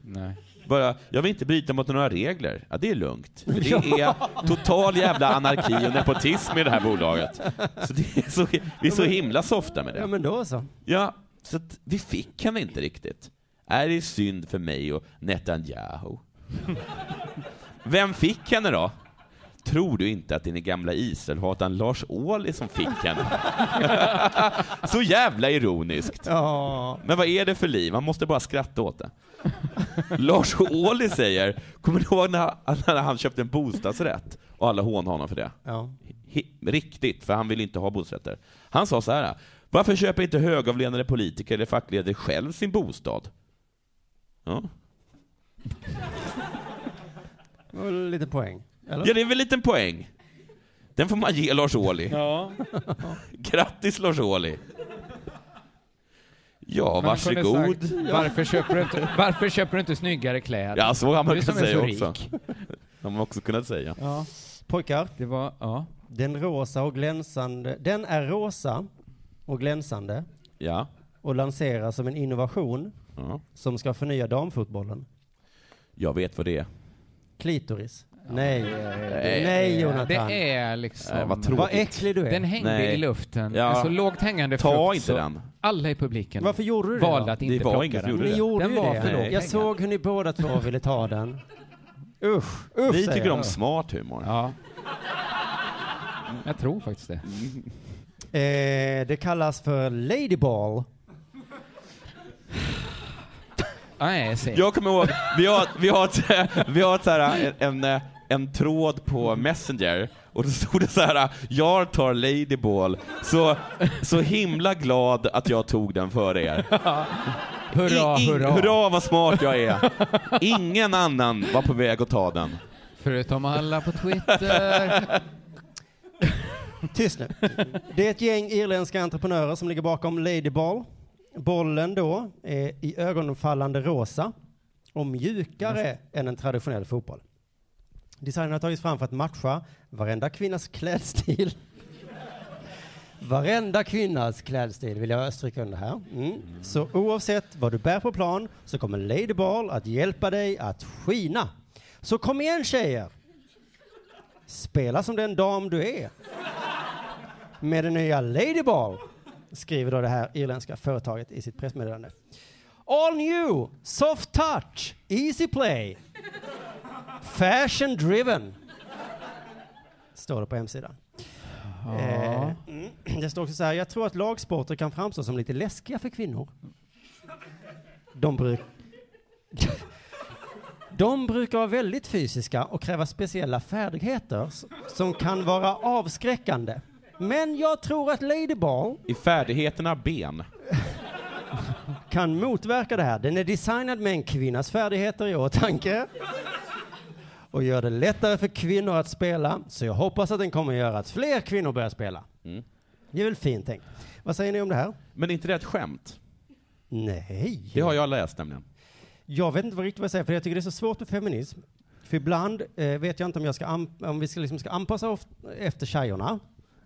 Nej. Bara, jag vill inte bryta mot några regler. Ja, det är lugnt. För det är total jävla anarki och nepotism i det här bolaget. Så det är så, vi är så himla softa med Ja, det. men då så. Ja, så att vi fick henne inte riktigt. Är det synd för mig och Netanyahu? Vem fick henne då? Tror du inte att din gamla Israelhataren Lars Ohly som fick henne? Så jävla ironiskt. Ja. Men vad är det för liv? Man måste bara skratta åt det. Lars Ohly säger, kommer du ihåg när, när han köpte en bostadsrätt och alla hånade honom för det? ja. Riktigt, för han vill inte ha bostadsrätter. Han sa så här, varför köper inte högavlönade politiker eller fackledare själv sin bostad? Ja. Det var lite poäng. Eller? ja, det är väl en liten poäng. Den får man ge Lars Ohly. Ja. Grattis Lars Ohly. Ja, Man varsågod. sagt, varför, köper du inte, varför köper du inte snyggare kläder? Ja, så har man kunnat säga också. Det har man också kunnat säga. Ja, Pojkar, det var, ja. den rosa och glänsande, den är rosa och glänsande Ja. och lanseras som en innovation ja. som ska förnya damfotbollen. Jag vet vad det är. Klitoris. Nej. Nej. Nej, Jonathan. Det är liksom... Nej, vad Vad äcklig du är. Den hängde Nej. i luften. Ja. En så lågt hängande Ta frukt inte så den. alla i publiken Varför gjorde du det valde då? att inte Det var plocka den. gjorde Ni det. gjorde Den ju var det. för lågt Jag såg hur ni båda två ville ta den. Usch, usch Vi tycker jag. om smart humor. Ja. Jag tror faktiskt det. Eh, det kallas för Ladyball. Nej. Jag kommer ihåg, vi har, vi har, ett, vi har ett så här, en, en, en tråd på Messenger och då stod det så här, jag tar Ladyball, så, så himla glad att jag tog den före er. Hurra, I- i- hurra. hurra vad smart jag är. Ingen annan var på väg att ta den. Förutom alla på Twitter. Tyst nu. Det är ett gäng irländska entreprenörer som ligger bakom Ladyball. Bollen då är i ögonfallande rosa och mjukare än en traditionell fotboll. Designen har tagits fram för att matcha varenda kvinnas klädstil. Varenda kvinnas klädstil vill jag stryka under här. Mm. Så oavsett vad du bär på plan så kommer Ladyball att hjälpa dig att skina. Så kom igen tjejer! Spela som den dam du är med den nya Ladyball, skriver då det här irländska företaget i sitt pressmeddelande. All new, soft touch, easy play, fashion driven. Står det på hemsidan. Eh, mm. det står också så här, jag tror att lagsporter kan framstå som lite läskiga för kvinnor. De, bruk de brukar vara väldigt fysiska och kräva speciella färdigheter som kan vara avskräckande. Men jag tror att Ladyball I färdigheterna ben. kan motverka det här. Den är designad med en kvinnas färdigheter i åtanke och gör det lättare för kvinnor att spela. Så jag hoppas att den kommer att göra att fler kvinnor börjar spela. Mm. Det är väl fint tänkt. Vad säger ni om det här? Men är inte det ett skämt? Nej. Det har jag läst nämligen. Jag vet inte vad riktigt vad jag säger, för jag tycker det är så svårt med feminism. För ibland eh, vet jag inte om, jag ska om vi ska, liksom ska anpassa oss efter tjejerna,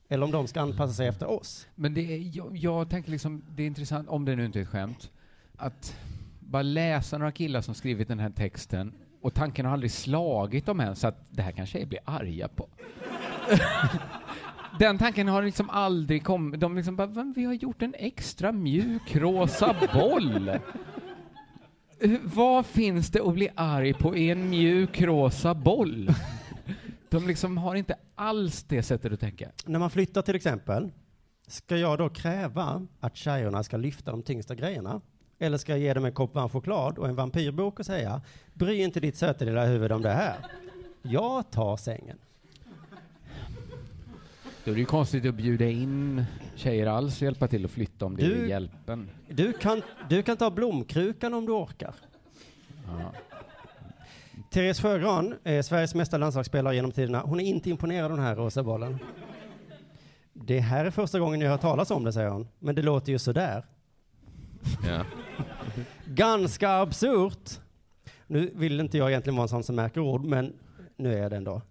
eller om de ska anpassa sig efter oss. Men det är, jag, jag tänker liksom, det är intressant, om det nu inte är ett skämt, att bara läsa några killar som skrivit den här texten och tanken har aldrig slagit dem än, så att det här kan tjejer bli arga på. Den tanken har liksom aldrig kommit. De liksom bara, "Men vi har gjort en extra mjuk rosa boll. Vad finns det att bli arg på i en mjuk rosa boll? De liksom har inte alls det sättet att tänka. När man flyttar till exempel, ska jag då kräva att tjejerna ska lyfta de tyngsta grejerna? Eller ska jag ge dem en kopp varm choklad och en vampyrbok och säga, bry inte ditt söta lilla huvud om det här. Jag tar sängen. Då är det ju konstigt att bjuda in tjejer alls och hjälpa till att flytta om det Du- är hjälpen. Du kan, du kan ta blomkrukan om du orkar. Ja. Therese Sjögran är Sveriges mesta landslagsspelare genom tiderna. Hon är inte imponerad av den här rosa bollen. Det här är första gången jag hör talas om det, säger hon. Men det låter ju sådär. Ja. Ganska absurt. Nu vill inte jag egentligen vara en sån som märker ord, men nu är jag det ändå.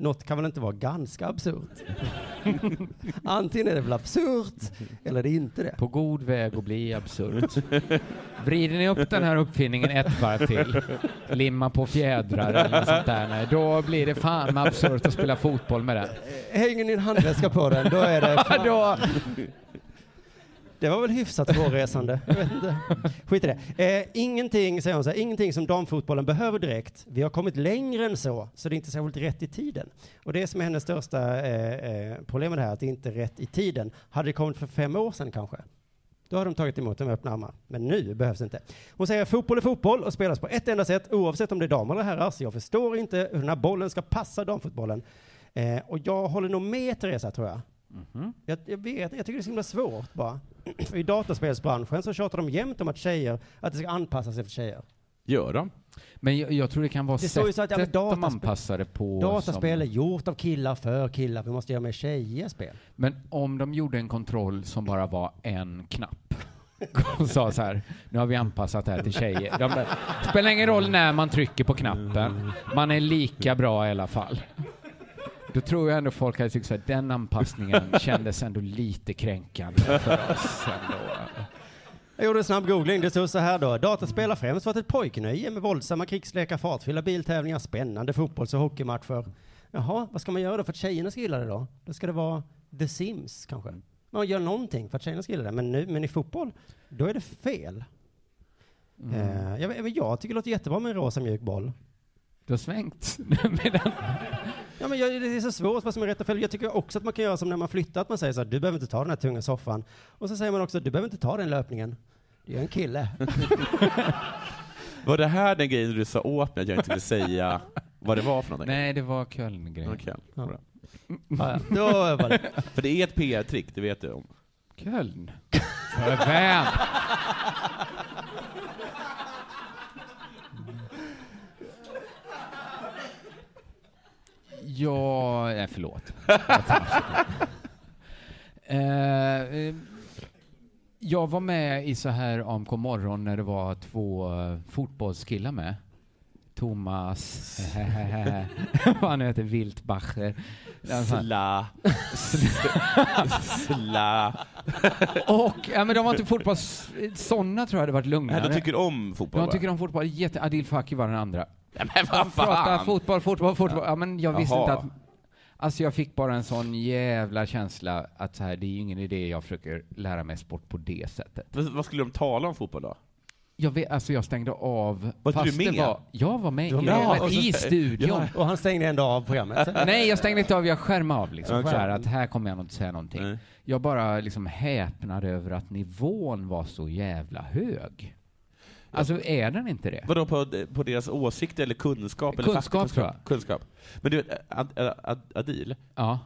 Något kan väl inte vara ganska absurt? Antingen är det väl absurt, eller är det inte det. På god väg att bli absurt. Vrider ni upp den här uppfinningen ett varv till, limma på fjädrar eller något sånt där, nej, då blir det fan med absurt att spela fotboll med den. Hänger ni en handväska på den, då är det fan. då, det var väl hyfsat hårresande. Jag vet inte. Skit i det. Eh, ingenting, säger hon så här, ingenting som damfotbollen behöver direkt. Vi har kommit längre än så, så det är inte särskilt rätt i tiden. Och det som är hennes största eh, eh problem med det här, att det inte är rätt i tiden. Hade det kommit för fem år sedan kanske, då har de tagit emot det med öppna armar. Men nu behövs det inte. Hon säger fotboll är fotboll och spelas på ett enda sätt oavsett om det är damer eller herrar. Så jag förstår inte hur den här bollen ska passa damfotbollen. Eh, och jag håller nog med Teresa tror jag. Mhm. Jag, jag vet jag tycker det är så himla svårt bara. I dataspelsbranschen så tjatar de jämt om att tjejer, att det ska anpassas efter tjejer. Gör de? Men jag, jag tror det kan vara Det ju så att, ja, sättet de anpassar det på. Dataspel är som, gjort av killar för killar, vi måste göra mer tjejer spel. men om de gjorde en kontroll som bara var en knapp och sa så här, nu har vi anpassat det här till tjejer. De, spelar ingen roll när man trycker på knappen, man är lika bra i alla fall. Då tror jag ändå folk hade tyckt att den anpassningen kändes ändå lite kränkande för oss. Ändå. Jag gjorde en snabb googling, det stod så här då. Dataspel har främst varit ett pojknöje med våldsamma krigslekar, fartfyllda biltävlingar, spännande fotbolls och hockeymatcher. Jaha, vad ska man göra då för att tjejerna ska gilla det då? Då ska det vara The Sims kanske? Man gör någonting för att tjejerna ska gilla det, men, nu, men i fotboll, då är det fel. Mm. Eh, jag, jag tycker det låter jättebra med en rosa mjuk boll. Du har svängt. Ja, men jag, det är så svårt vad som är rätt och fel. Jag tycker också att man kan göra som när man flyttar, att man säger så här, du behöver inte ta den här tunga soffan. Och så säger man också, du behöver inte ta den löpningen. Du är en kille. Var det här den grejen du sa åt mig att jag inte ville säga vad det var för någonting? Nej, det var Köln-grejen. Okej, Ja. Ja, ja. Då var det. För det är ett PR-trick, det vet du om. Köln? För vem? Ja, nej förlåt. Jag tar eh, eh, Jag var med i så här AMK morgon när det var två eh, fotbollskillar med. Thomas, vad han heter, fall. Sla. Sla. Och, ja men de var inte fotbolls... Såna tror jag hade varit lugnare. Nej, de tycker om fotboll De tycker om fotboll. Jätte... Adil Fakir var den andra. Ja, men vad fan! fotboll, fotboll, fotboll. Ja, men jag visste Jaha. inte att... Alltså jag fick bara en sån jävla känsla att så här, det är ju ingen idé jag försöker lära mig sport på det sättet. Vad vad skulle de tala om fotboll då? Jag, vet, alltså jag stängde av... Var fast du med? Det var, jag var med i, med? programmet, Ja, i studion. Ja. Och han stängde ändå av programmet. Nej, jag stängde inte av, jag skärmade av liksom. Okej. Så här, att här kommer jag nog inte säga någonting. Nej. Jag bara liksom häpnade över att nivån var så jävla hög. Alltså är den inte det? Vadå, på, på deras åsikter eller kunskap? Eller Kunskap, tror jag. Kunskap. Men du vet, Ad, Ad, Ad, Adil, Ja.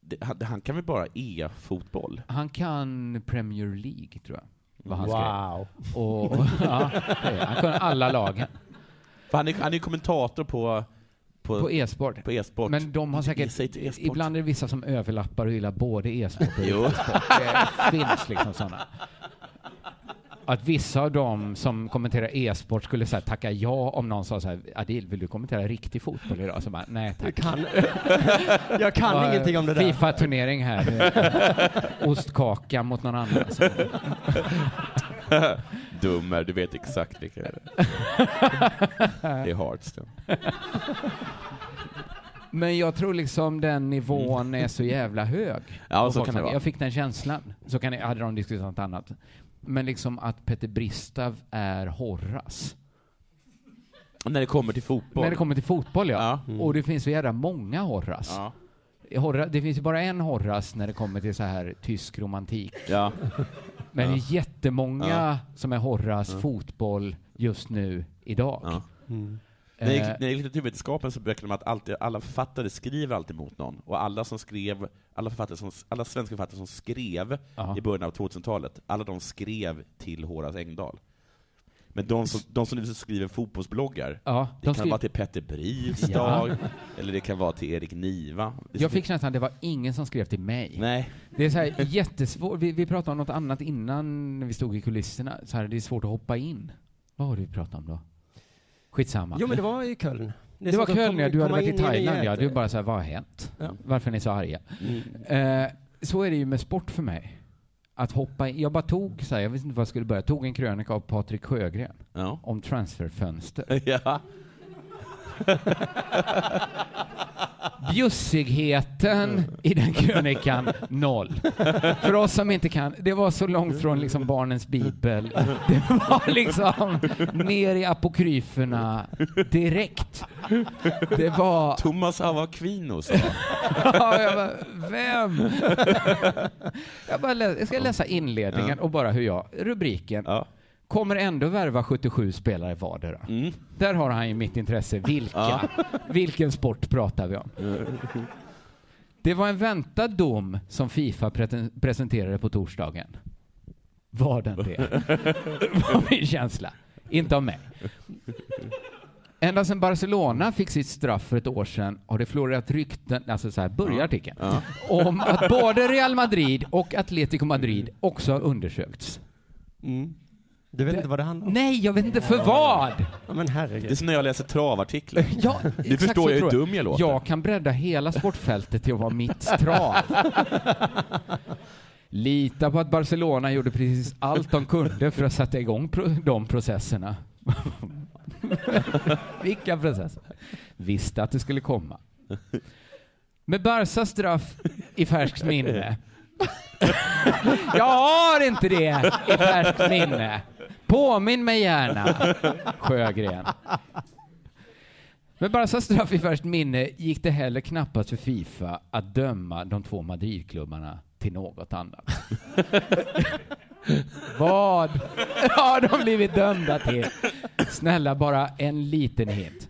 det, han, han kan väl bara e-fotboll? Han kan Premier League, tror jag. Vad han Wow. skrev. Och, och, ja, han kan alla lagen För han är, han är kommentator på, på, på e-sport. på e-sport. Men de har säkert, e-sport. ibland är det vissa som överlappar och gillar både e-sport och e-sport. Det finns liksom sådana. Att vissa av dem som kommenterar e-sport skulle säga tacka ja om någon sa så här, Adil, vill du kommentera riktig fotboll idag? Så bara, nej tack. Kan, jag kan Ja, ingenting om det där. Fifa-turnering här. Ostkaka mot någon annan. Så. Dummer, du vet exakt vilka det är. Det är Hearthstone. Men jag tror liksom den nivån är så jävla hög. Ja, Och så kan det vara. Jag fick den känslan. Så kan det, hade de diskuterat något annat. Men liksom att Peter Bristav är Horace. När det kommer till fotboll. När det kommer till fotboll, ja. Ja. Och det finns så jävla många Horace. Ja. Horra, det finns ju bara en Horace när det kommer till så här tysk romantik. ja. Men det Ja. är jättemånga Ja. som är Ja. fotboll just nu, idag. ja. Mm. När det Eh, när det gick litteraturvetenskapen så berättade de att alltid, alla författare skriver alltid mot någon. Och alla som skrev, alla, författare som, alla svenska författare som skrev ja. i början av 2000-talet, alla de skrev till Horace Engdahl. Men de som, de som nu skriver fotbollsbloggar, ja, det de kan skri- vara till Petter Bristav, Ja. eller det kan vara till Erik Niva. Jag fick känslan att det var ingen som skrev till mig. Nej. Det är så här jättesvårt. Vi, vi pratade om något annat innan när vi stod i kulisserna. Så här, det är svårt att hoppa in. Vad var det vi pratade om då? Skitsamma. Jo, men det var i Köln. är det var Köln, ja. Du hade varit i Thailand, ja. Du bara så här, vad har hänt? Ja. Varför är ni så arga? Mm. Eh, så är det ju med sport för mig. Att hoppa in. Jag bara tog, så här, jag visste inte var jag skulle börja, tog en krönika av Patrik Sjögren Ja. om transferfönster. ja. Bjussigheten i den krönikan, noll. För oss som inte kan, det var så långt från liksom barnens bibel. Det var liksom ner i apokryferna direkt. Det var... Thomas av Aquinos. Ja, jag bara, vem? Jag, bara lä- jag ska läsa inledningen och bara hur jag, rubriken. Ja. Kommer ändå värva 77 spelare vardera. Mm. Där har han ju mitt intresse. Vilka? Ja. Vilken sport pratar vi om? Det var en väntad dom som Fifa presenterade på torsdagen. Var den det? var min känsla. Inte av mig. Ända sedan Barcelona fick sitt straff för ett år sedan har det florerat rykten, alltså så här börjar artikeln, Ja. om att både Real Madrid och Atletico Madrid också har undersökts. Mm. Du vet inte vad det handlar om? Nej, jag vet inte för vad! Ja, men Det är herregud. som när jag läser travartiklar. Ja, Du förstår ju hur dum jag låter. Jag kan bredda hela sportfältet till att vara mitt trav. Lita på att Barcelona gjorde precis allt de kunde för att sätta igång pro de processerna. Vilka processer? Visste att det skulle komma. Med Barsas straff i färskt minne. Jag har inte det i färskt minne. Påminn mig gärna, Sjögren. Med Barsas straff i färskt minne gick det heller knappast för Fifa att döma de två Madridklubbarna till något annat. Vad har de blivit dömda till? Snälla, bara en liten hint.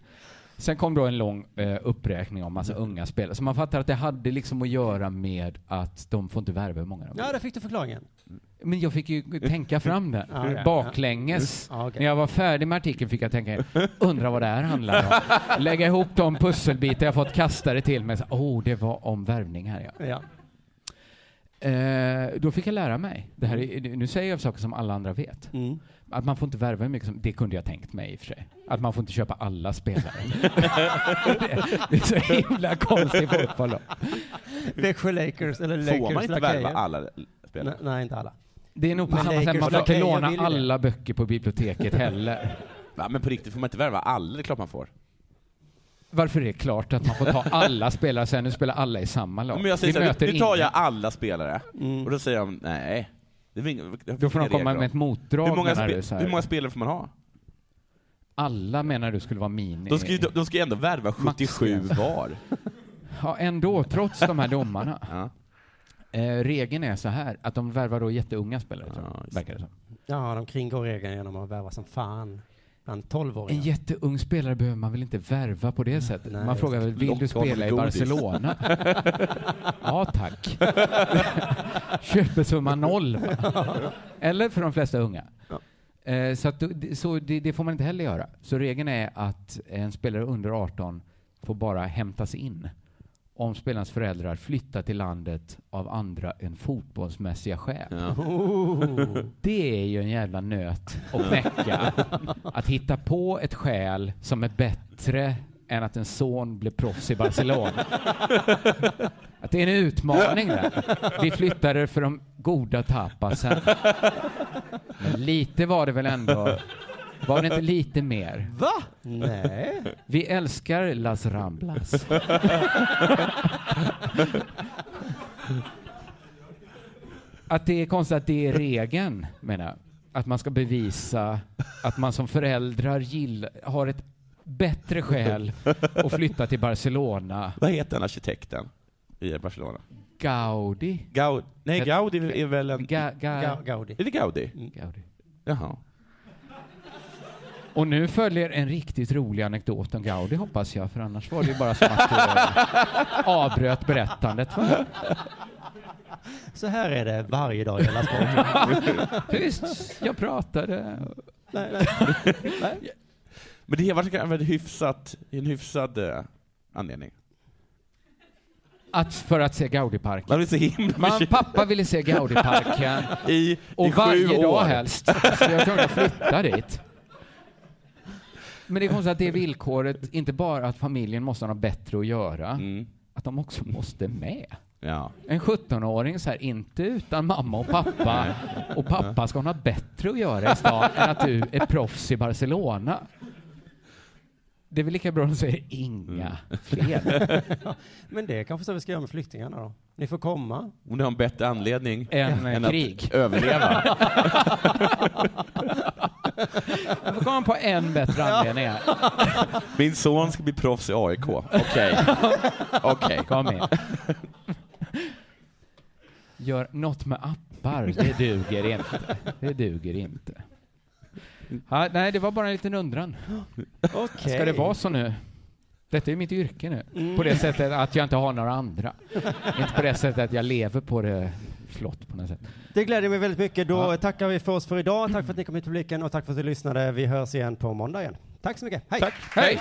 Sen kom då en lång eh, uppräkning om massa unga spelare. Så man fattar att det hade liksom att göra med att de får inte värva hur många de vill. Ja, där fick du förklaringen. Men jag fick ju tänka fram den Ja, ja, baklänges. Ja, okej. När jag var färdig med artikeln fick jag tänka, undra vad det här handlar om. Lägga ihop de pusselbitar jag fått kastade till mig. Så, Oh, det var om värvning här ja. Ja. Eh, då fick jag lära mig. Det här är, nu säger jag saker som alla andra vet. Mm. Att man får inte värva hur mycket som, det kunde jag tänkt mig i och för sig. Att man får inte köpa alla spelare. det, det är så himla konstig fotboll då. Växjö Lakers eller Lakers Får man inte värva alla Nej, spelare? nej, inte alla. Det är nog på Men samma sätt, man får inte låna alla böcker på biblioteket heller. Va, men på riktigt, får man inte värva alla? Det är klart man får. Varför är det klart att man får ta alla spelare sen? Nu spelar alla i samma lag. Men jag säger Vi så här, möter nu, nu tar ingen. jag alla spelare. Mm. Och då säger de, nej. Det inga, det Då får de inga komma regler med ett motdrag hur många, menar du? Så hur många spelare får man ha? Alla menar du skulle vara mini? De ska ju de ska ju ändå värva 77 Maxgräns. var. Ja, ändå, trots de här domarna. Ja. Eh, regeln är så här, att de värvar då jätteunga spelare, tror Ja, jag, verkar det som. Ja, de kringgår regeln genom att värva som fan bland 12-åringar. En jätteung spelare behöver man väl inte värva på det sättet? Nej, man frågar väl, vill du spela i godis. Barcelona? ja, tack. Köpesumma noll, va? Eller för de flesta unga. Ja. Eh, så att, så det, det får man inte heller göra. Så regeln är att en spelare under 18 får bara hämtas in om spelarens föräldrar flyttar till landet av andra än fotbollsmässiga skäl. Ja. Oh. Det är ju en jävla nöt att knäcka. Att hitta på ett skäl som är bättre än att en son blev proffs i Barcelona. Att det är en utmaning där. Vi flyttade för de goda tapasen. Men lite var det väl ändå. Var det inte lite mer? Va? Nej. Vi älskar Las Ramblas. Att det är konstigt att det är regeln, menar jag. Att man ska bevisa att man som föräldrar gillar, har ett bättre skäl att flytta till Barcelona. Vad heter den arkitekten i Barcelona? Gaudi. Gaudi? Nej, Gaudi är väl en... Ga, ga, Ga- Gaudi. Är det Gaudi? Gaudi. Jaha. Och nu följer en riktigt rolig anekdot om Gaudi hoppas jag, för annars var det ju bara som att du eh, avbröt berättandet. Va? Så här är det varje dag i hela. Tyst, jag pratade. nej, nej. Men det varit en hyfsat, en hyfsad eh, anledning. Att, för att se Gaudiparken. Man så himla Man, pappa ville se Gaudiparken i, i och varje år. dag helst. Så jag var att flytta dit. Men det är konstigt att det är villkoret, inte bara att familjen måste ha något bättre att göra, Mm. att de också måste med. Ja. En 17-åring så här, inte utan mamma och pappa, och pappa ska ha något bättre att göra i stan än att du är proffs i Barcelona. Det är väl lika bra att säga inga fler Men det är kanske så vi ska göra med flyktingarna då. Ni får komma. Om du har en bättre anledning än än krig. att överleva. Jag får komma på en bättre anledning här. Min son ska bli proffs i AIK. Okej. Okej. Kom med. Gör något med appar, det duger inte. Det duger inte. Ja, nej, det var bara en liten undran. Okej. Ska det vara så nu? Detta är mitt yrke nu. Mm. På det sättet att jag inte har några andra. inte på det sättet att jag lever på det flott på något sätt. Det gläder mig väldigt mycket. Då Ja. tackar vi för oss för idag. Tack för att ni kom hit publiken och tack för att ni lyssnade. Vi hörs igen på måndag igen. Tack så mycket. Hej! Tack. Hej!